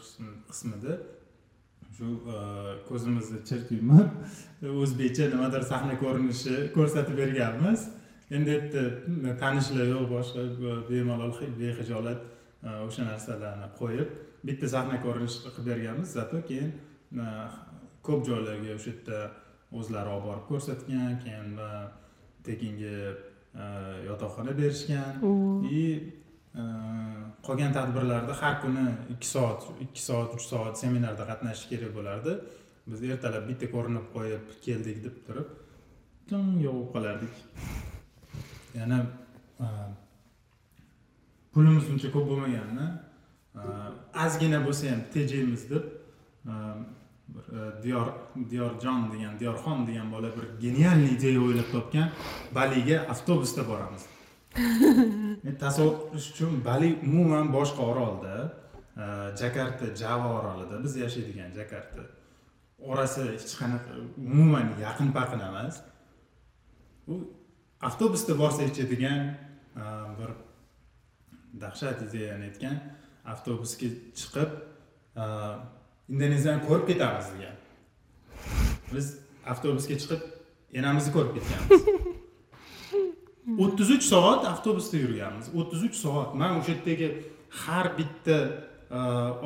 qismida shu ko'zimizni chirt yumib o'zbekcha nimadir sahna ko'rinishi ko'rsatib berganmiz. Endi u yerda tanishlar yo'q boshqa bemalol behijolat o'sha narsalarni qo'yib bitta sahna ko'rinishi qilib berganmiz зато keyin ko'p joylarga o'sha yerda o'zlari olib borib ko'rsatgan keyin tekinga yotoqxona berishgan и qolgan tadbirlarda har kuni ikki soat ikki soat uch soat seminarda qatnashish kerak bo'lardi biz ertalab bitta ko'rinib qo'yib keldik deb turib tun yog'ib qolardik. Yana pulimiz uncha ko'p bo'lmaganini ozgina bo'lsa ham tejaymiz deb bir diyor diyorjon degan diyorxon degan bola bir genialniy ideya o'ylab topgan baliga avtobusda boramiz. Tasavvur qilish uchun bali umuman boshqa orolda jakarta java orolida. Biz yashaydigan jakarta. Orasi hech qanaqa umuman yaqin paqin emas. U avtobusda borsak degan bir dahshat ideyani aytgan avtobusga chiqib indoneziyani ko'rib ketamiz degan. Biz avtobusga chiqib enamizni ko'rib ketganmiz. o'ttiz uch soat avtobusda yurganmiz. o'ttiz uch soat. Man o'sha yerdagi har bitta e,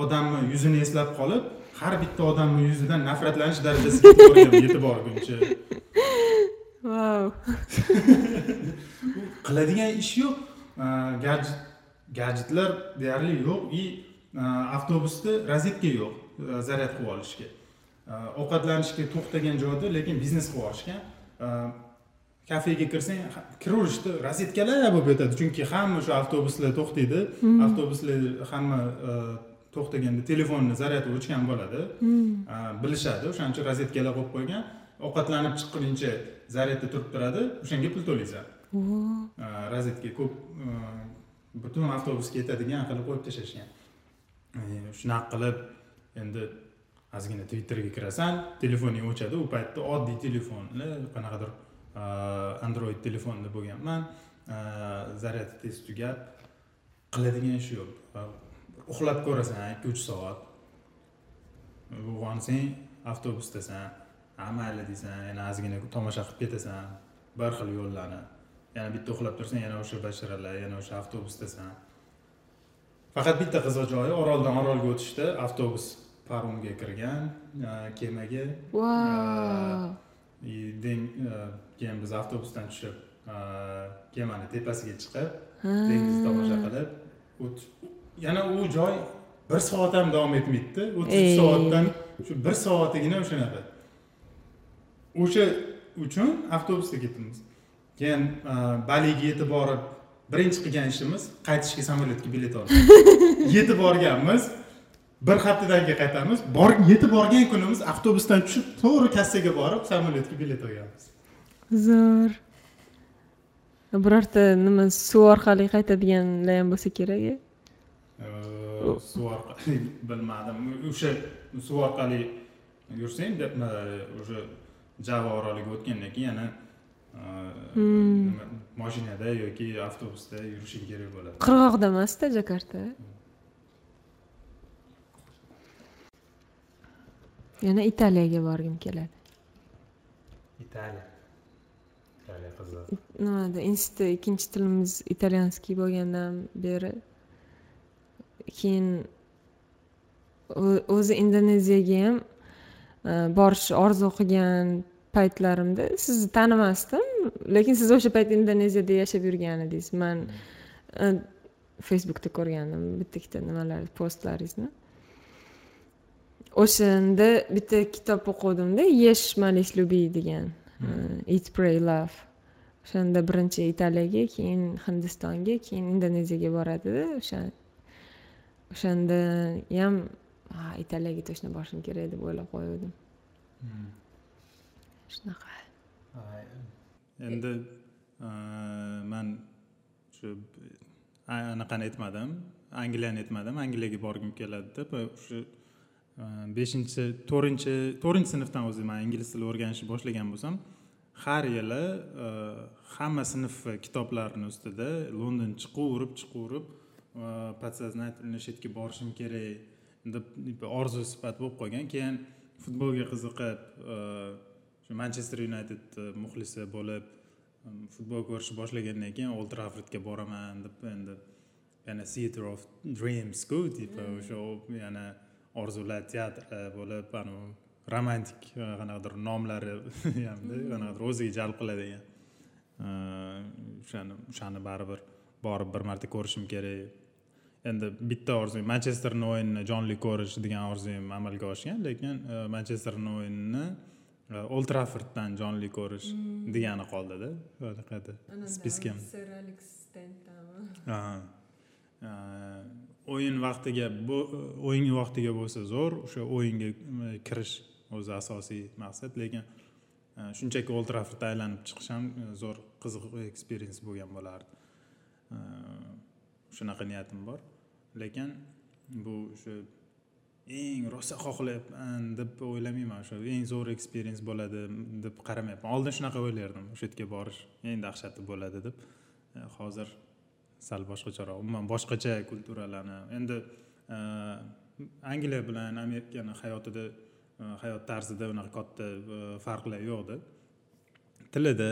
odamni yuzini eslab qolib har bitta odamni yuzidan nafratlanish darajasiga yetib borguncha vau qiladigan ish yo'q. E, gadjet gadjetlar deyarli yo'q. И avtobusda rozetka yo'q zaryad qilib olishga. Ovqatlanishga to'xtagan joyda lekin biznes qilib yuborishgan kafega kirsang kiraverishda rozetkalar bo'lib yotadi. Chunki hamma o'sha avtobuslar to'xtaydi. Hmm. avtobuslar hamma to'xtaganda telefonni zaryadi o'chgan bo'ladi. Hmm. bilishadi o'shaning uchun rozetkalar qo'yib qo'ygan. Ovqatlanib chiqquningcha zaryadda turib turadi o'shanga pul to'laysan. Rozetka ko'p butun avtobus ketadigan qilib qo'yib tashlashgan. E, shunaqa qilib endi ozgina twitterga kirasan telefoning o'chadi u paytda oddiy telefonni qanaqadir e, android telefonda bo'lganman. E, Zaryadi tez tugab qiladigan ish yo'q. Uxlab ko'rasan ikki uch soat. Uyg'onsang avtobusdasan ha mayli deysan yana ozgina tomosha qilib ketasan bir xil yo'llarni. Yana bitta uxlab tursang yana o'sha basharalar yana o'sha avtobusdasan faqat bitta qiziq joyi oroldan orolga o'tishda avtobus paromga kirgan kemaga keyin biz avtobusdan tushib kemani tepasiga chiqib dengizni tomosha qilib yana u joy bir soat ham davom etmaydida o'ttiz uch soatdan shu bir soatigina o'shanaqa o'sha uchun avtobusda ketdimiz keyin baliga yetib borib birinchi qilgan ishimiz qaytishga samolyotga bilet olish yetib borganmiz bir haftadan keyin qaytamiz bor yetib borgan kunimiz avtobusdan tushib to'g'ri kassaga borib samolyotga bilet olganmiz. Zo'r. Birorta nima suv orqali qaytadiganlar ham bo'lsa kerak a suv orqali bilmadim. O'sha suv orqali yursang deb o'sha java oroliga o'tgandan keyin yana mashinada yoki avtobusda yurishing kerak bo'ladi qirg'oqda emasda jakarta yana italiyaga borgim keladi italiya italiya qiziq nimada institutda ikkinchi tilimiz italyanskiy bo'lgandan beri keyin o'zi indoneziyaga ham borishni orzu qilgan paytlarimda sizni tanimasdim lekin siz o'sha payt indoneziyada yashab yurgan edingiz man e, facebookda ko'rgandim. Bitta ikkita nimalar postlaringizni. O'shanda bitta kitob o'quvdimda yesh malis люби degan e, eat pray love o'shanda birinchi italiyaga keyin hindistonga keyin indoneziyaga boradida. O'sha o'shanda ham "Ha, italiyaga точно borishim kerak deb o'ylab qo'ygandim shunaqa endi e, man shu anaqani aytmadim angliyani aytmadim angliyaga borgim keladi deb e, o'sha e, beshinchi to'rtinchi to'rtinchi sinfdan o'zi man ingliz tilini o'rganishni boshlagan bo'lsam har yili hamma sinf kitoblarini ustida london chiqaverib chiqaverib подсознательно shu yerga borishim kerak deb orzu sifat bo'lib qolgan. Keyin futbolga qiziqib shu manchester united e, muxlisi bo'lib um, futbol ko'rishni boshlagandan keyin old traffordga boraman deb endi yana theater of dreamsku tipa o'sha yana orzular teatri bo'lib anavi romantik e, qanaqadir nomlari hamda qanaqadir o'ziga jalb qiladigan e, o'shani o'shani baribir borib bir marta ko'rishim kerak. Endi bitta orzum manchesterni o'yinini jonli ko'rish degan orzum amalga oshgan lekin e, manchesterni o'yinini e, old trafforddan jonli ko'rish degani qoldida anaqada spiskam o'yin vaqtiga bu- o'yin vaqtiga bo'lsa zo'r o'sha o'yinga e, kirish o'zi asosiy maqsad lekin e, shunchaki old traffordda aylanib chiqish ham e, zo'r qiziq eksperiens bo'lgan bo'lardi. Shunaqa niyatim bor. Lekin bu o'sha eng rosa xohlayapman deb o'ylamayman o'sha eng zo'r eksperiens bo'ladi deb qaramayapman. Oldin shunaqa o'ylardim o'sha yerga borish eng dahshati bo'ladi deb. E, hozir sal boshqacharoq umuman boshqacha kulturalarni. Endi e, angliya bilan amerikani hayotida e, hayot tarzida unaqa katta farqlar yo'qda tilida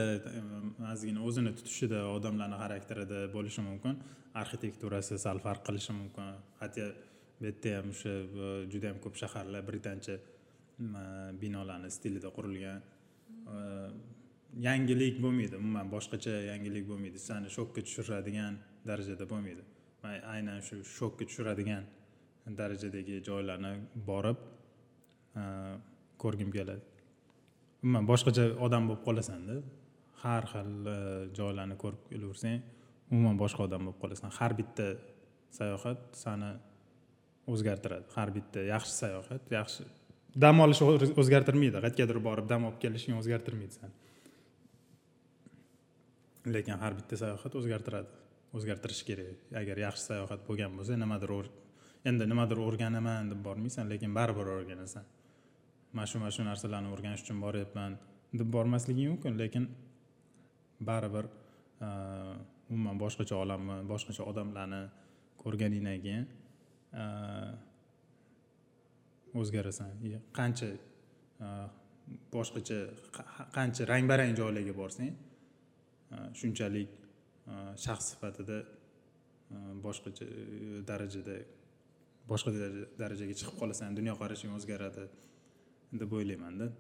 ozgina o'zini tutishida odamlarni xarakterida bo'lishi mumkin. Arxitekturasi sal farq qilishi mumkin. Hatto bu yerda ham o'sha e, juda yam ko'p shaharlar britancha m, binolarni stilida qurilgan e, yangilik bo'lmaydi umuman boshqacha yangilik bo'lmaydi sani shokka tushiradigan e darajada bo'lmaydi man aynan shu shokka tushiradigan darajadagi joylarni borib ko'rgim keladi umuman boshqacha odam bo'lib qolasanda har xil joylarni ko'rib kelaversang umuman boshqa odam bo'lib qolasan har bitta sayohat sani o'zgartiradi. Har bitta yaxshi sayohat yaxshi dam olish o'zgartirmaydi. Qayergadir borib dam olib kelishing o'zgartirmaydi sani lekin har bitta sayohat o'zgartiradi. O'zgartirish kerak. Agar yaxshi sayohat bo'lgan bo'lsa nimadir endi nimadir o'rganaman deb bormaysan lekin baribir o'rganasan. Mana shu mana shu narsalarni o'rganish uchun boryapman deb bormasliging mumkin lekin baribir eh, umuman boshqacha olamni boshqacha odamlarni ko'rganingdan keyin Э, o'zgarasan. Qancha э, boshqacha qancha rang barang joylarga borsang э, shunchalik shaxs sifatida boshqacha e, darajada boshqa darajaga chiqib qolasan. Dunyoqarashing o'zgaradi deb o'ylaymanda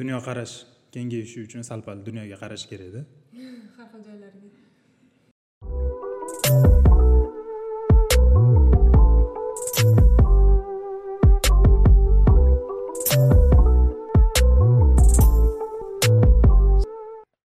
dunyoqarash kengayishi uchun sal pal dunyoga qarash kerakda har xil joylarga.